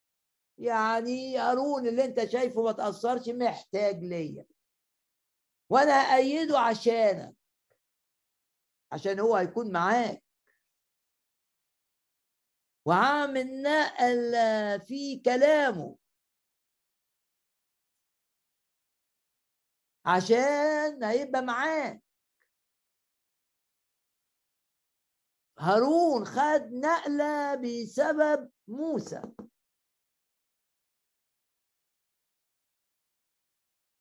يعني هارون اللي أنت شايفه ما تأثرش محتاج ليا. وأنا ايده عشانك. عشان هو هيكون معاك. وعامل نقل في كلامه. عشان هيبقى معاه هارون خد نقلة بسبب موسى.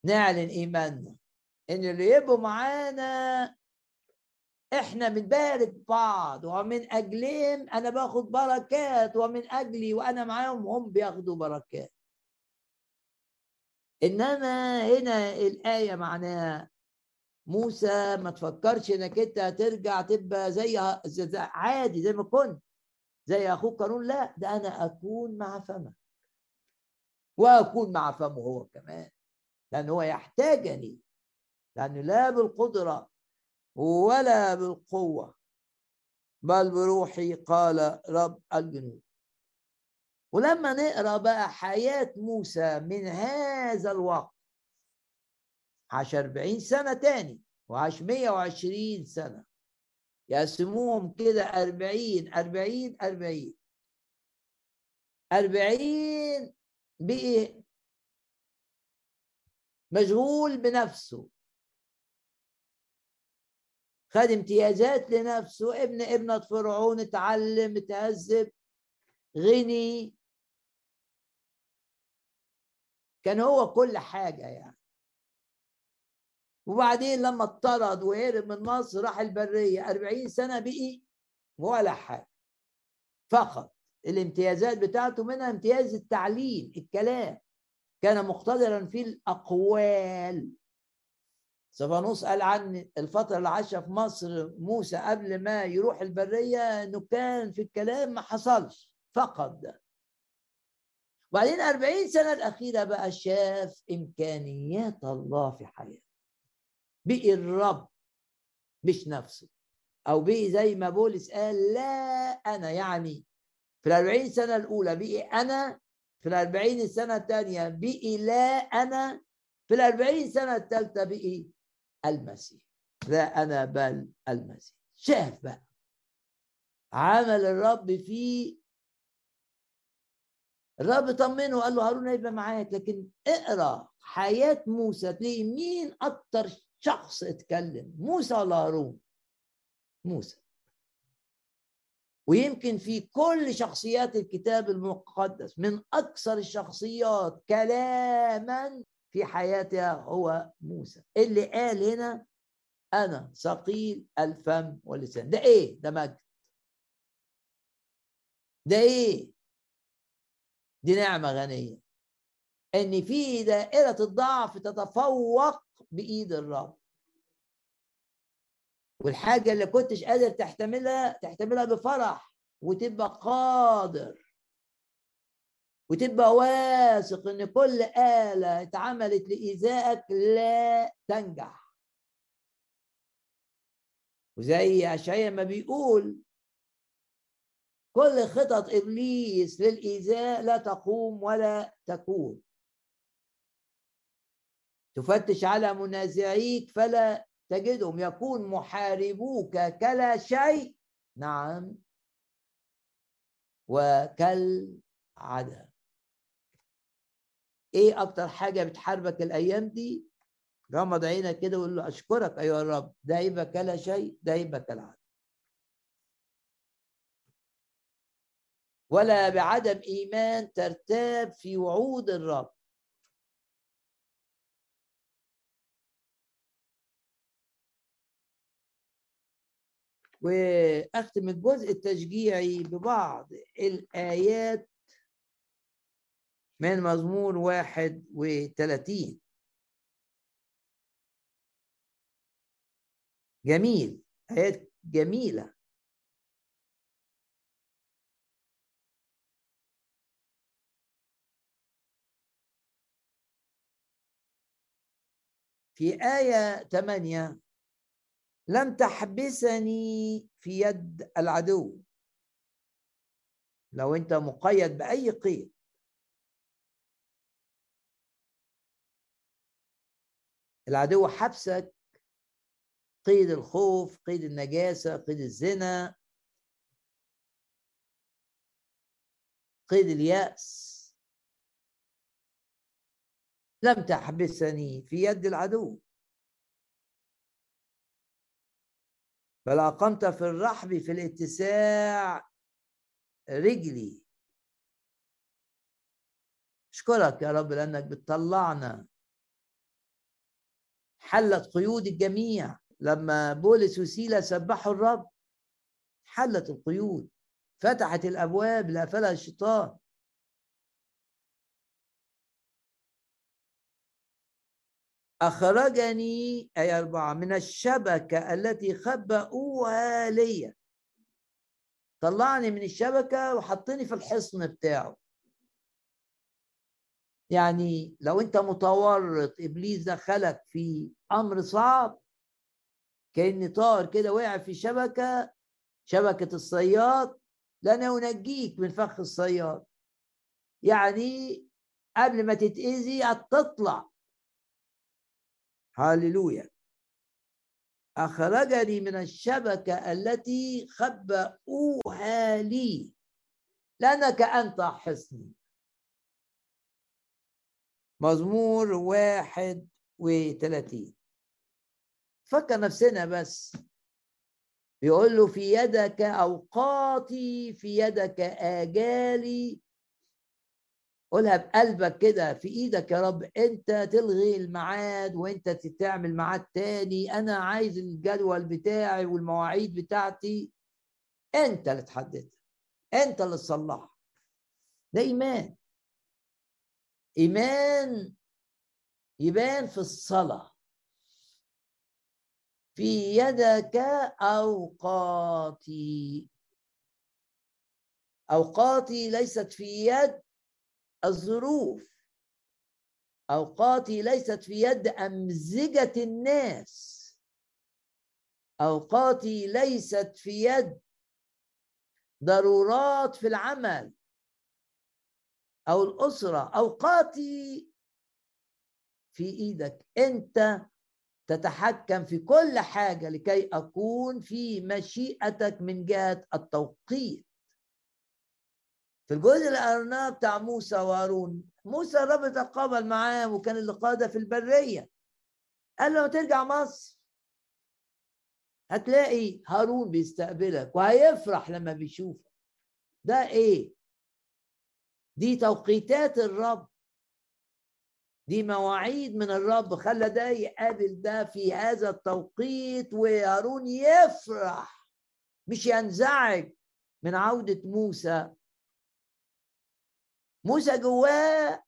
نعلن إيماننا إن اللي يبقوا معانا إحنا بنبارك بعض ومن اجلهم أنا باخد بركات ومن أجلي وأنا معاهم هم بياخدوا بركات. إنما هنا الآية معناها موسى ما تفكرش إنك أنت هترجع تبقى زي عادي زي ما كنت. زي أخوك قانون لا ده أنا أكون مع فمك وأكون مع فمه هو كمان. لأن هو يحتاجني. لأنه لا بالقدرة ولا بالقوة بل بروحي قال رب الجنود. ولما نقرأ بقى حياة موسى من هذا الوقت عاش 40 سنة تاني وعاش 120 سنة. يقسموهم كده 40 40 40 40 بإيه؟ مشغول بنفسه. خد امتيازات لنفسه ابن ابنة فرعون اتعلم اتهذب غني. كان هو كل حاجة يعني. وبعدين لما اطرد وهرب من مصر راح البرية. أربعين سنة بقي ولا حاجة. فقط الامتيازات بتاعته منها امتياز التعليم الكلام. كان مقتدرا في الأقوال. سفانوس قال عن الفترة اللي عاشها في مصر موسى قبل ما يروح البرية إنه كان في الكلام ما حصلش. فقد وبعدين أربعين سنة الأخيرة بقى شاف إمكانيات الله في حياته. بقي الرب مش نفسه. أو بقي زي ما بولس قال لا أنا يعني في الأربعين سنة الأولى بقي أنا في الأربعين سنة الثانية بقي لا أنا في الأربعين سنة الثالثة بقي المسيح. لا أنا بل المسيح. شاف بقى عمل الرب فيه الرب طمنه وقال له هارون هيبقى معاك لكن اقرأ حياة موسى تلاقي مين أكتر شخص اتكلم. موسى ولا موسى. ويمكن في كل شخصيات الكتاب المقدس من أكثر الشخصيات كلاما في حياتها هو موسى. اللي قال هنا أنا ثقيل الفم واللسان. ده إيه؟ ده مجد. ده إيه؟ دي نعمة غنية. إن في دائرة الضعف تتفوق بإيد الرب. والحاجة اللي كنتش قادر تحتملها تحتملها بفرح وتبقى قادر. وتبقى واثق إن كل آلة اتعملت لإيذائك لا تنجح. وزي أشعياء ما بيقول كل خطط إبليس للإيذاء لا تقوم ولا تكون. تفتش على منازعيك فلا تجدهم. يكون محاربوك كلا شيء. نعم. وكالعدم إيه أكتر حاجة بتحاربك الأيام دي؟ غمض عينك كده وقول له أشكرك أيها الرب. ده يبقى كلا شيء ده يبقى كالعدم ولا بعدم إيمان ترتاب في وعود الرب. وأختم الجزء التشجيعي ببعض الآيات من مزمور واحد وثلاثين جميل آيات جميلة. في آية 8 لم تحبسني في يد العدو. لو أنت مقيد بأي قيد. العدو حبسك. قيد الخوف قيد النجاسة قيد الزنا. قيد اليأس. لم تحبسني في يد العدو. بل أقمت في الرحب في الاتساع رجلي. أشكرك يا رب لأنك بتطلعنا. حلت قيود الجميع. لما بولس وسيلة سبحوا الرب حلت القيود. فتحت الأبواب اللي الشيطان. أخرجني أي أربعة من الشبكة التي خبأوها لي. طلعني من الشبكة وحطني في الحصن بتاعه. يعني لو أنت متورط إبليس دخلك في أمر صعب كأن طار كده وقع في شبكة شبكة الصياد لن ينجيك من فخ الصياد. يعني قبل ما تتأذي هتطلع. هاليلويا. أخرجني من الشبكة التي خبأوها لي. لأنك أنت حصني مزمور واحد وثلاثين. فكر نفسنا بس. بيقول له في يدك أوقاتي في يدك آجالي. قولها بقلبك كده في إيدك يا رب أنت تلغي الميعاد وأنت تعمل ميعاد تاني. أنا عايز الجدول بتاعي والمواعيد بتاعتي. أنت اللي تحددها. أنت اللي تصلحها. ده إيمان. إيمان يبان في الصلاة. في يدك أوقاتي. أوقاتي ليست في يد الظروف. أوقاتي ليست في يد أمزجة الناس. أوقاتي ليست في يد ضرورات في العمل أو الأسرة. أوقاتي في إيدك. أنت تتحكم في كل حاجة لكي أكون في مشيئتك من جهة التوقيت. في الجزء الاولاني بتاع موسى وهارون موسى الرب تقابل معاه وكان اللي قاده في البرية. قال له ترجع مصر. هتلاقي هارون بيستقبلك وهيفرح لما بيشوفك. ده إيه؟ دي توقيتات الرب. دي مواعيد من الرب. خلى ده يقابل ده في هذا التوقيت وهارون يفرح. مش ينزعج من عودة موسى موسى جواه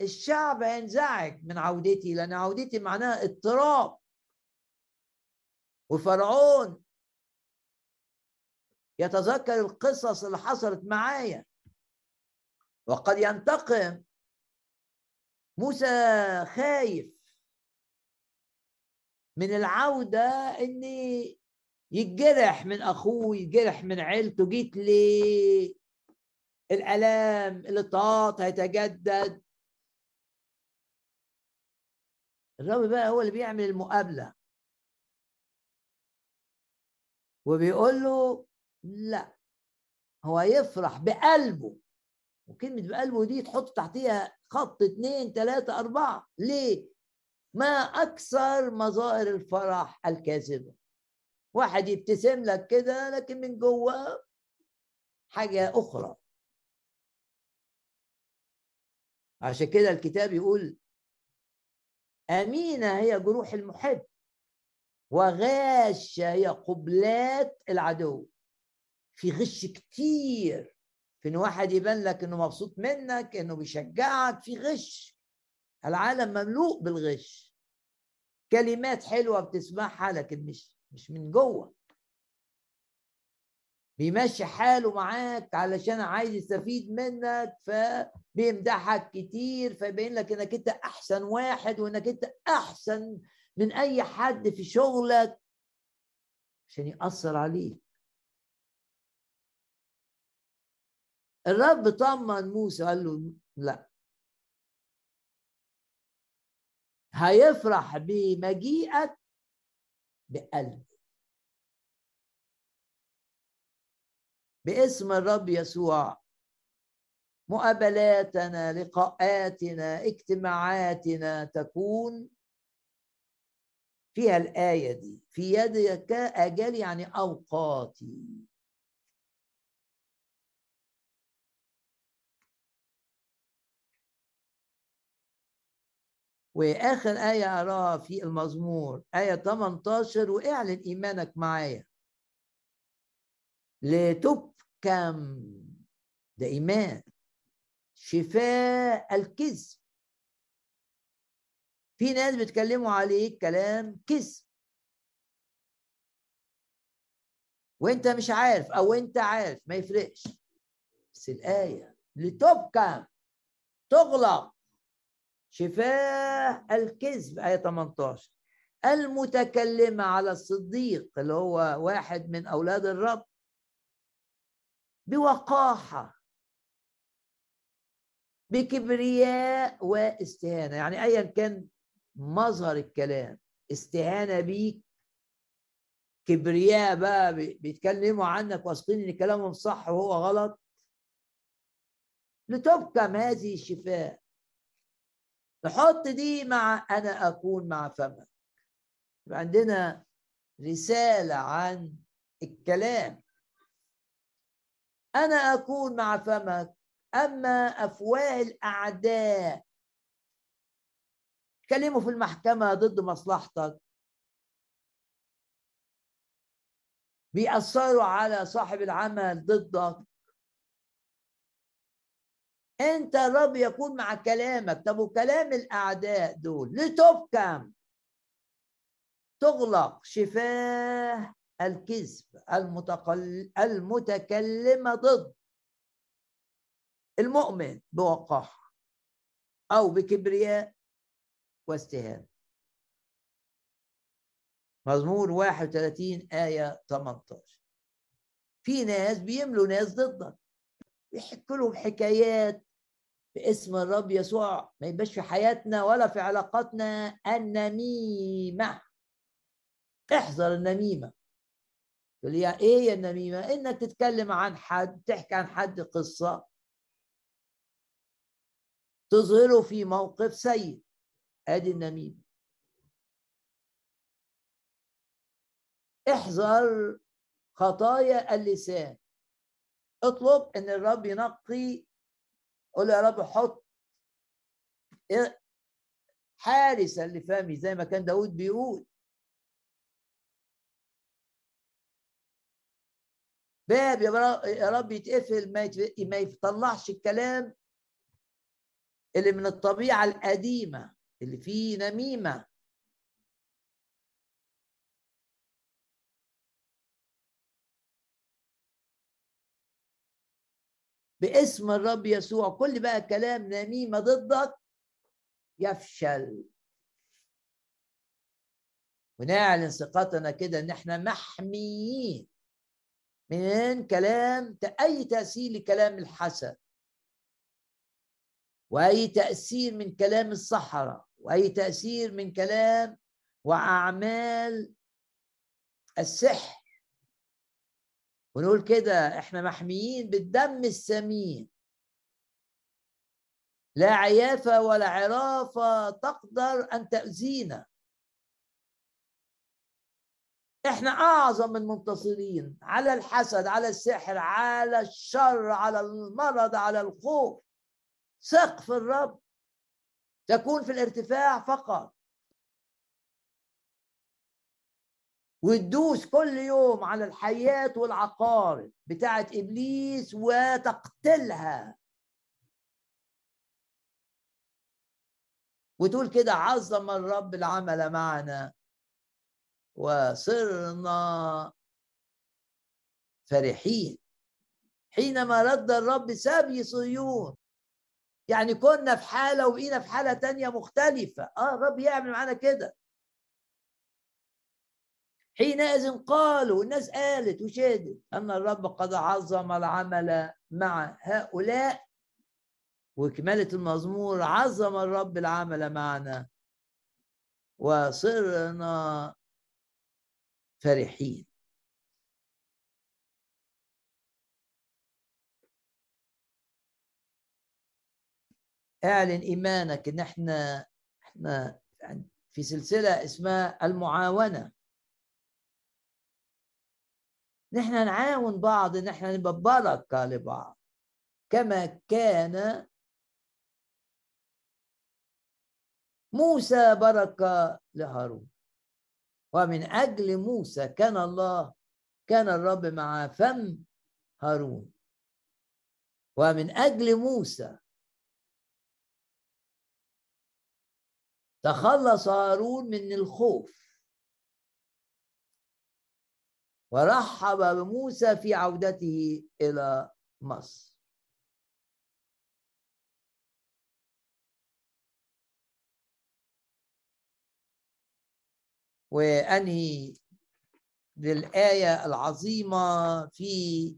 الشعب ينزعج من عودتي لأن عودتي معناها اضطراب. وفرعون يتذكر القصص اللي حصلت معايا. وقد ينتقم. موسى خايف من العودة إني يتجرح من أخوه يتجرح من عيلته. جيت لي الالام الاضطهاد هيتجدد الرب بقى هو اللي بيعمل المقابلة. وبيقول له لا هو يفرح بقلبه. وكلمة بقلبه دي تحط تحتيها خط اتنين تلاتة أربعة. ليه؟ ما أكثر مظاهر الفرح الكاذبة. واحد يبتسم لك كده لكن من جوه حاجة أخرى. عشان كده الكتاب يقول أمينة هي جروح المحب وغاشة هي قبلات العدو. في غش كتير في إن واحد يبان لك إنه مبسوط منك إنه بيشجعك في غش. العالم مملوء بالغش. كلمات حلوة بتسمعها لكن مش مش من جوه. بيمشي حاله معاك علشان عايز يستفيد منك فبيمدحك كتير فيبين لك إنك أنت أحسن واحد وإنك أنت أحسن من أي حد في شغلك عشان يأثر عليك. الرب طمن موسى قال له لا. هيفرح بمجيئك بقلب باسم الرب يسوع. مقابلاتنا لقاءاتنا اجتماعاتنا تكون فيها الآية دي في يدك أجل يعني أوقاتي. وآخر آية اراها في المزمور آية 18 واعلن إيمانك معايا. لتبكم ده ايمان شفاء الكذب. في ناس بيتكلموا عليك كلام كذب. وانت مش عارف أو انت عارف ما يفرقش. بس الآية لتبكم تغلق. شفاء الكذب آية 18 المتكلمة على الصديق اللي هو واحد من أولاد الرب. بوقاحة بكبرياء واستهانة. يعني أيا كان مظهر الكلام استهانة بيك كبرياء بقى بيتكلموا عنك واثقين إن كلامهم صح وهو غلط. لتبكم هذه الشفاء. نحط دي مع أنا أكون مع فمك. يبقى عندنا رسالة عن الكلام. أنا أكون مع فمك. أما أفواه الأعداء كلموا في المحكمة ضد مصلحتك. بيأثروا على صاحب العمل ضدك. أنت الرب يكون مع كلامك. طب وكلام الأعداء دول؟ لتبكم تغلق. شفاه. الكذب المتقل المتكلمة ضد. المؤمن بوقاحة أو بكبرياء واستهانة. مزمور 31 آية 18 في ناس بيملوا ناس ضدك. بيحكوا لهم حكايات باسم الرب يسوع. ما يبقاش في حياتنا ولا في علاقاتنا النميمة. احذر النميمة. تقول لي إيه هي النميمة؟ إنك تتكلم عن حد تحكي عن حد قصة تظهره في موقف سيء. أدي النميمة. احذر خطايا اللسان. اطلب إن الرب ينقي. قول يا رب حط حارسا لفمي زي ما كان داود بيقول. باب يا رب يتقفل ما يطلعش الكلام اللي من الطبيعة القديمة اللي فيه نميمة. باسم الرب يسوع كل بقى كلام نميمة ضدك يفشل. ونعلن ثقتنا كده إن إحنا محميين. من كلام أي تأثير لكلام الحسد. وأي تأثير من كلام الصحراء. وأي تأثير من كلام وأعمال السحر. ونقول كده إحنا محميين بالدم الثمين لا عيافة ولا عرافة تقدر أن تأذينا. إحنا أعظم المنتصرين على الحسد على السحر على الشر على المرض على الخوف. ثق في الرب. تكون في الارتفاع فقط. وتدوس كل يوم على الحيات والعقارب بتاعت إبليس وتقتلها. وتقول كده عظم الرب العمل معنا. وصرنا فرحين حينما رد الرب سبي صيون يعني كنا في حالة وبقينا في حالة تانية مختلفة. آه الرب يعمل معانا كده. حينئذ قالوا الناس قالت وشهدت أن الرب قد عظم العمل مع هؤلاء وكمالة المزمور عظم الرب العمل معنا. وصرنا فرحين. اعلن إيمانك. ان إحنا إحنا في سلسلة اسمها المعاونة. نحن نعاون بعض ان إحنا نبقى بركه لبعض. كما كان موسى بركة لهارون. ومن أجل موسى كان الله كان الرب مع فم هارون. ومن أجل موسى تخلص هارون من الخوف. ورحب بموسى في عودته إلى مصر. وأنهي للآية العظيمة في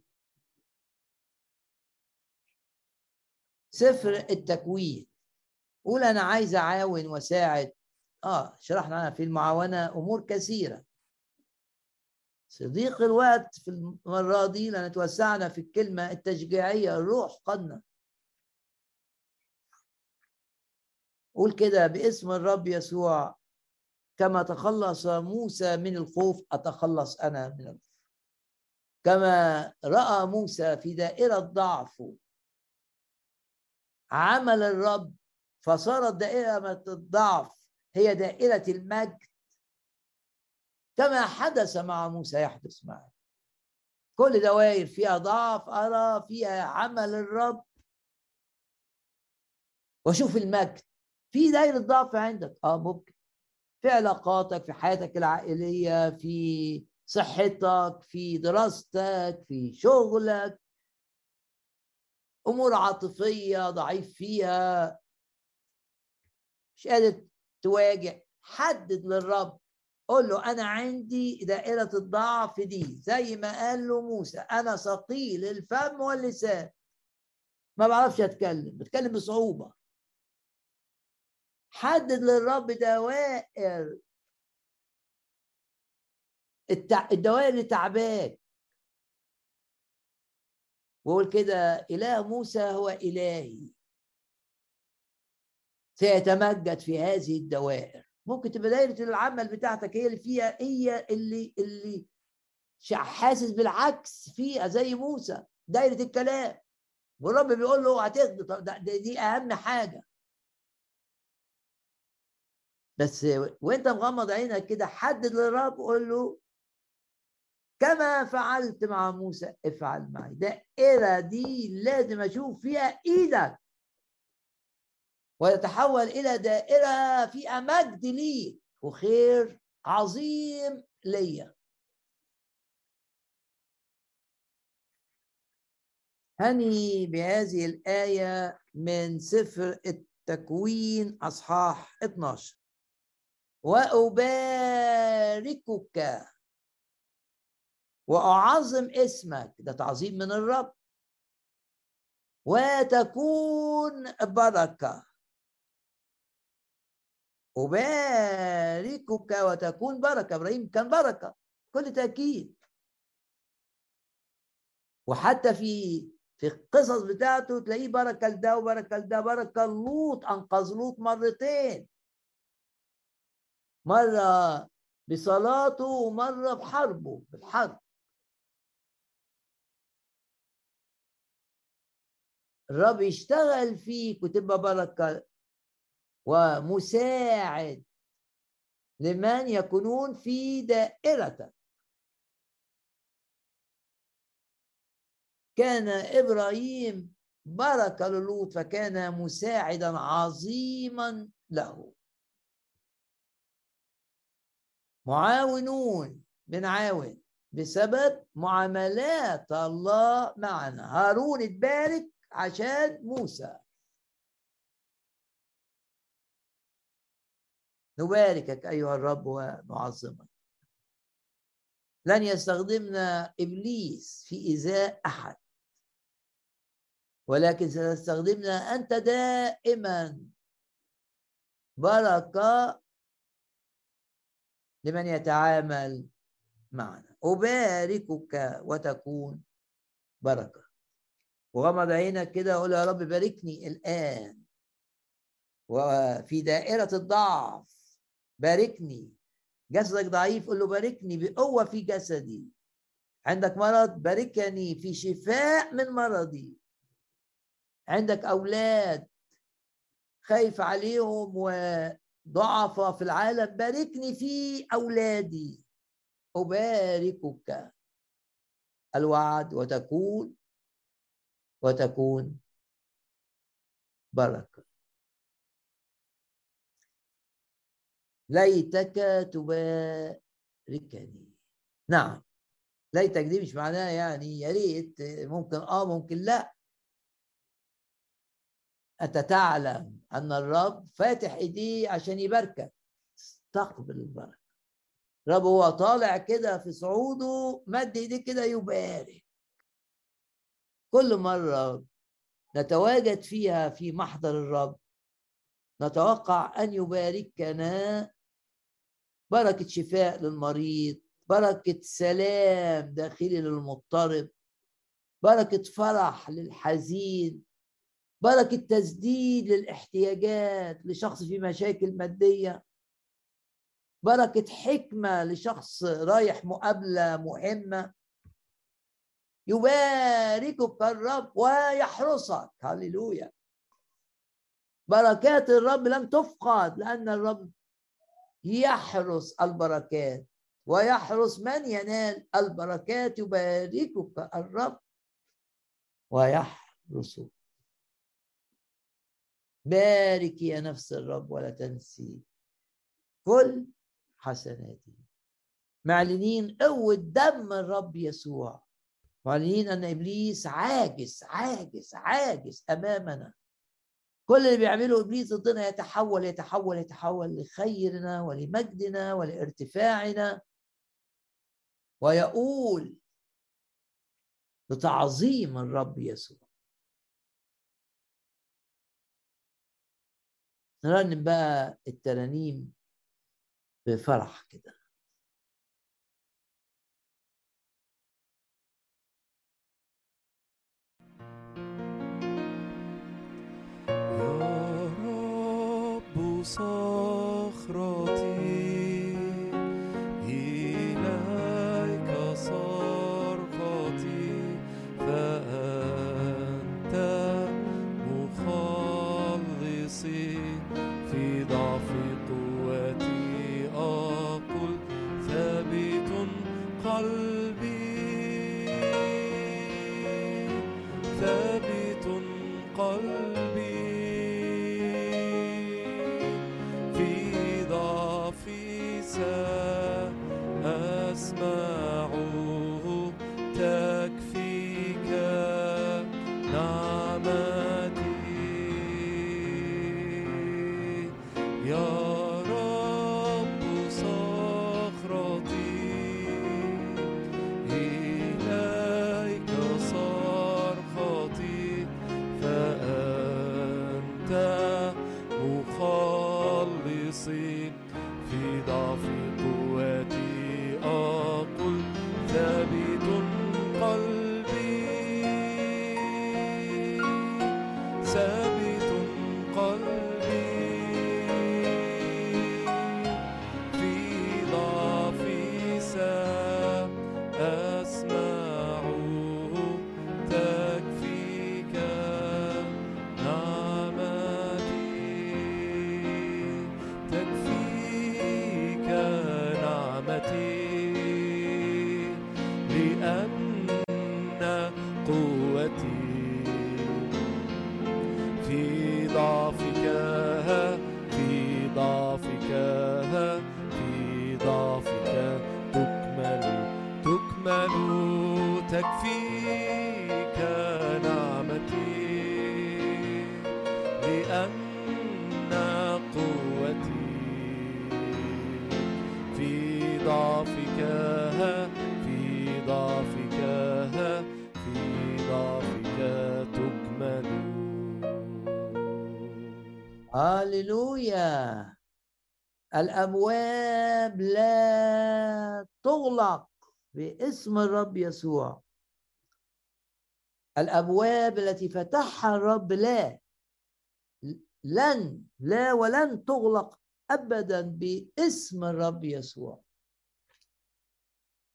سفر التكوين. قول أنا عايز أعاون وأساعد. آه شرحنا في المعاونة أمور كثيرة. صديق الوقت في المرة دي لأن توسعنا في الكلمة التشجيعية الروح قدنا. قول كده باسم الرب يسوع. كما تخلص موسى من الخوف أتخلص أنا من الخوف. كما رأى موسى في دائرة ضعفه عمل الرب فصارت دائرة الضعف هي دائرة المجد. كما حدث مع موسى يحدث معه كل دوائر فيها ضعف أرى فيها عمل الرب. واشوف المجد. في دايرة ضعف عندك. آه ممكن. في علاقاتك في حياتك العائلية في صحتك في دراستك في شغلك. أمور عاطفية ضعيف فيها. مش قادر تواجه حدد للرب. قول له أنا عندي دائرة الضعف دي. زي ما قال له موسى أنا ثقيل الفم واللسان. ما بعرفش أتكلم بتكلم بصعوبة. حدد للرب دوائر. الدوائر اللي تعباك وقول كده إله موسى هو إلهي. سيتمجد في هذه الدوائر. ممكن تبقى دايرة العمل بتاعتك هي اللي فيها هي اللي اللي حاسس بالعكس فيها زي موسى. دايرة الكلام. والرب بيقول له طب دي أهم حاجة. بس وانت مغمض عينك كده حدد للرب قول له كما فعلت مع موسى افعل معي. دائرة دي لازم أشوف فيها إيدك. ويتحول إلى دائرة فيها مجد لي وخير عظيم ليا. هني بهذه الآية من سفر التكوين أصحاح 12 وأباركك. وأعظم اسمك. ده تعظيم من الرب. وتكون بركة. أباركك وتكون بركة. إبراهيم كان بركة. كل تأكيد. وحتى في في القصص بتاعته تلاقيه بركة لده وبركة لده. بركة لوط. أنقذ لوط مرتين. مرة بصلاته ومرة بحربه بالحرب. الرب يشتغل فيك وتبقى بركة ومساعد لمن يكونون في دائرتك كان إبراهيم بركة للوط فكان مساعدا عظيما له. معاونون بنعاون بسبب معاملات الله معنا. هارون اتبارك عشان موسى. نباركك أيها الرب ونعظمك لن يستخدمنا إبليس في إيذاء أحد ولكن ستستخدمنا أنت دائما. بركة لمن يتعامل معنا. أباركك وتكون بركة. وغمض عينك كده وقول يا رب باركني الآن. وفي دائرة الضعف باركني. جسدك ضعيف قول له باركني بقوة في جسدي. عندك مرض باركني في شفاء من مرضي. عندك أولاد خايف عليهم وضعف في العالم باركني في أولادي. أباركك. الوعد وتكون وتكون بركة. ليتك تباركني. نعم. ليتك دي مش معناها يعني يا ريت ممكن آه ممكن لا. انت تعلم أن الرب فاتح ايديه عشان يباركك؟ استقبل البركة. الرب هو طالع كده في صعوده مد إيديه كده يبارك. كل مرة نتواجد فيها في محضر الرب نتوقع أن يباركنا بركة شفاء للمريض بركة سلام داخلي للمضطرب بركة فرح للحزين. بركة تسديد للاحتياجات لشخص في مشاكل مادية. بركة حكمة لشخص رايح مقابلة مهمة. يباركك الرب ويحرسك. هللويا. بركات الرب لم تفقد لأن الرب يحرس البركات. ويحرس من ينال البركات؟ يباركك الرب ويحرسك. بارك يا نفس الرب ولا تنسي كل حسناته معلنين قوة دم الرب يسوع. معلنين أن إبليس عاجز عاجز عاجز أمامنا. كل اللي بيعمله إبليس ضدنا يتحول يتحول يتحول لخيرنا ولمجدنا ولارتفاعنا. ويقول لتعظيم الرب يسوع. نرنم بقى الترانيم بفرح كده. يا رب صخرتي الأبواب لا تغلق باسم الرب يسوع. الأبواب التي فتحها الرب لا لن لا ولن تغلق ابدا باسم الرب يسوع.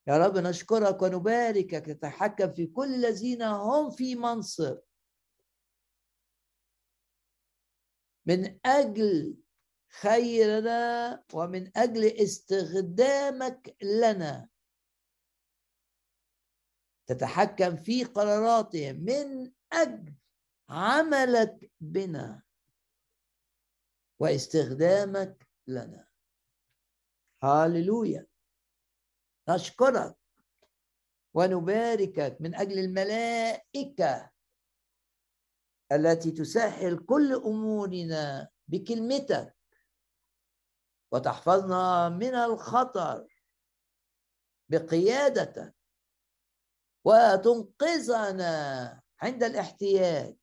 يا رب نشكرك ونباركك تتحكم في كل الذين هم في منصب. من أجل خيرنا ومن أجل استخدامك لنا. تتحكم في قراراتهم من أجل عملك بنا واستخدامك لنا. هاللويا نشكرك ونباركك من أجل الملائكة التي تسهل كل أمورنا بكلمتك. وتحفظنا من الخطر بقيادتك وتنقذنا عند الاحتياج.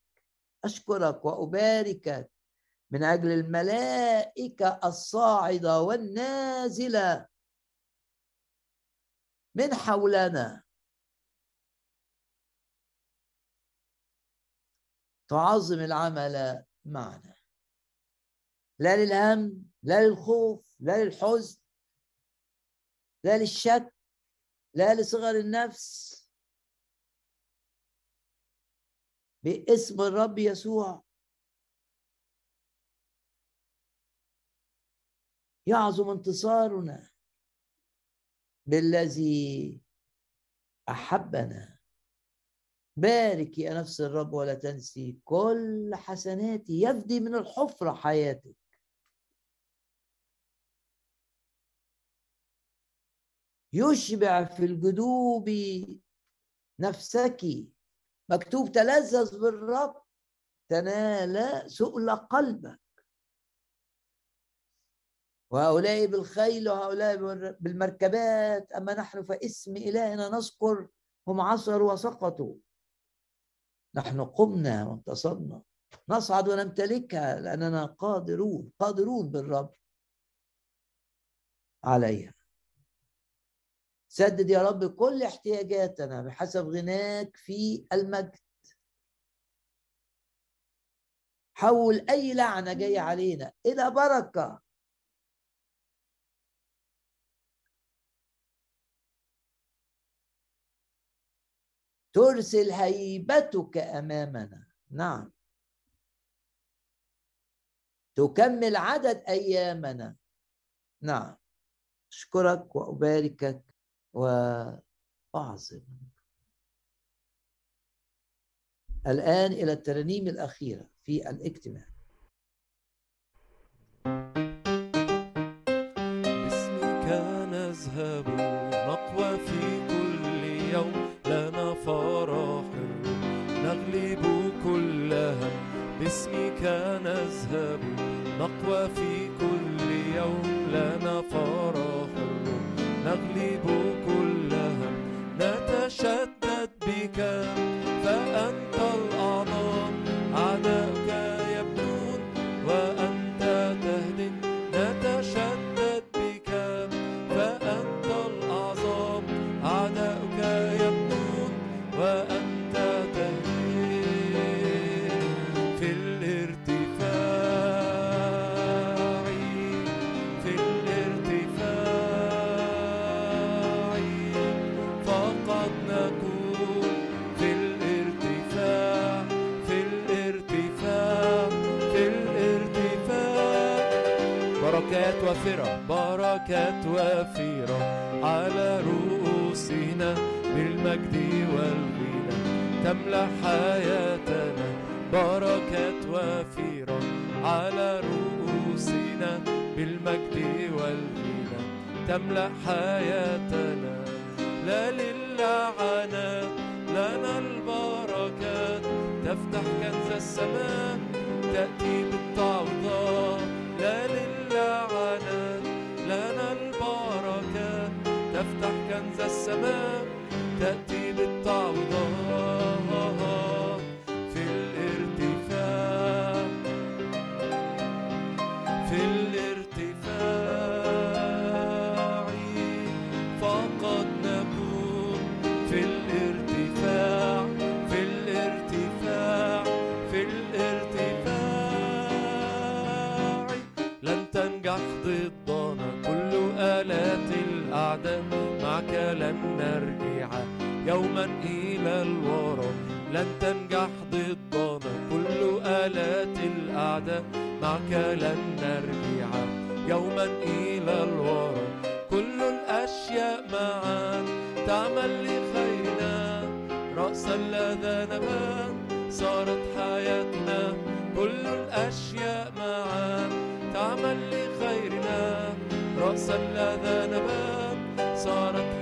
أشكرك واباركك من أجل الملائكة الصاعدة والنازلة من حولنا. تعظم العمل معنا. لا للهم لا للخوف لا للحزن لا للشك لا لصغر النفس. باسم الرب يسوع. يعظم انتصارنا بالذي أحبنا. بارك يا نفس الرب ولا تنسي. كل حسناتي يفدي من الحفرة حياتك. يشبع في الجدوب نفسك. مكتوب تلذذ بالرب تنال سؤل قلبك. وهؤلاء بالخيل وهؤلاء بالمركبات أما نحن فاسم إلهنا نذكر هم عصروا وسقطوا. نحن قمنا وانتصرنا. نصعد ونمتلكها لأننا قادرون قادرون بالرب عليها. سدد يا رب كل احتياجاتنا بحسب غناك في المجد. حول أي لعنة جاية علينا. إلى بركة. ترسل هيبتك أمامنا. نعم. تكمل عدد أيامنا. نعم. أشكرك وأباركك. وأعظم. الآن إلى الترانيم الأخيرة في الاجتماع. باسمك نذهب نقوى في كل يوم. لنا فرح نغلب كل هم. باسمك نذهب نقوى في كل يوم. لنا فرح نغلب نتشدد بك فأنت الأعظم. وافرة بركات وافرة على رؤوسنا بالمجد والغنى. تملأ حياتنا بركات وافرة على رؤوسنا بالمجد والغنى. تملأ حياتنا لا للعنات لنا البركات تفتح كنز السماء تأتي بالتعويضات. كنز السماء تأتي بالتعويضات يوما إلى الوراء لن تنجح ضدنا. كل آلات الأعداء معك لن نرجع. يوما إلى الوراء كل الأشياء معا. تعمل لخيرنا رأسا لدى نبات صارت حياتنا كل الأشياء معا. تعمل لخيرنا رأسا لدى نبات صارت حياتنا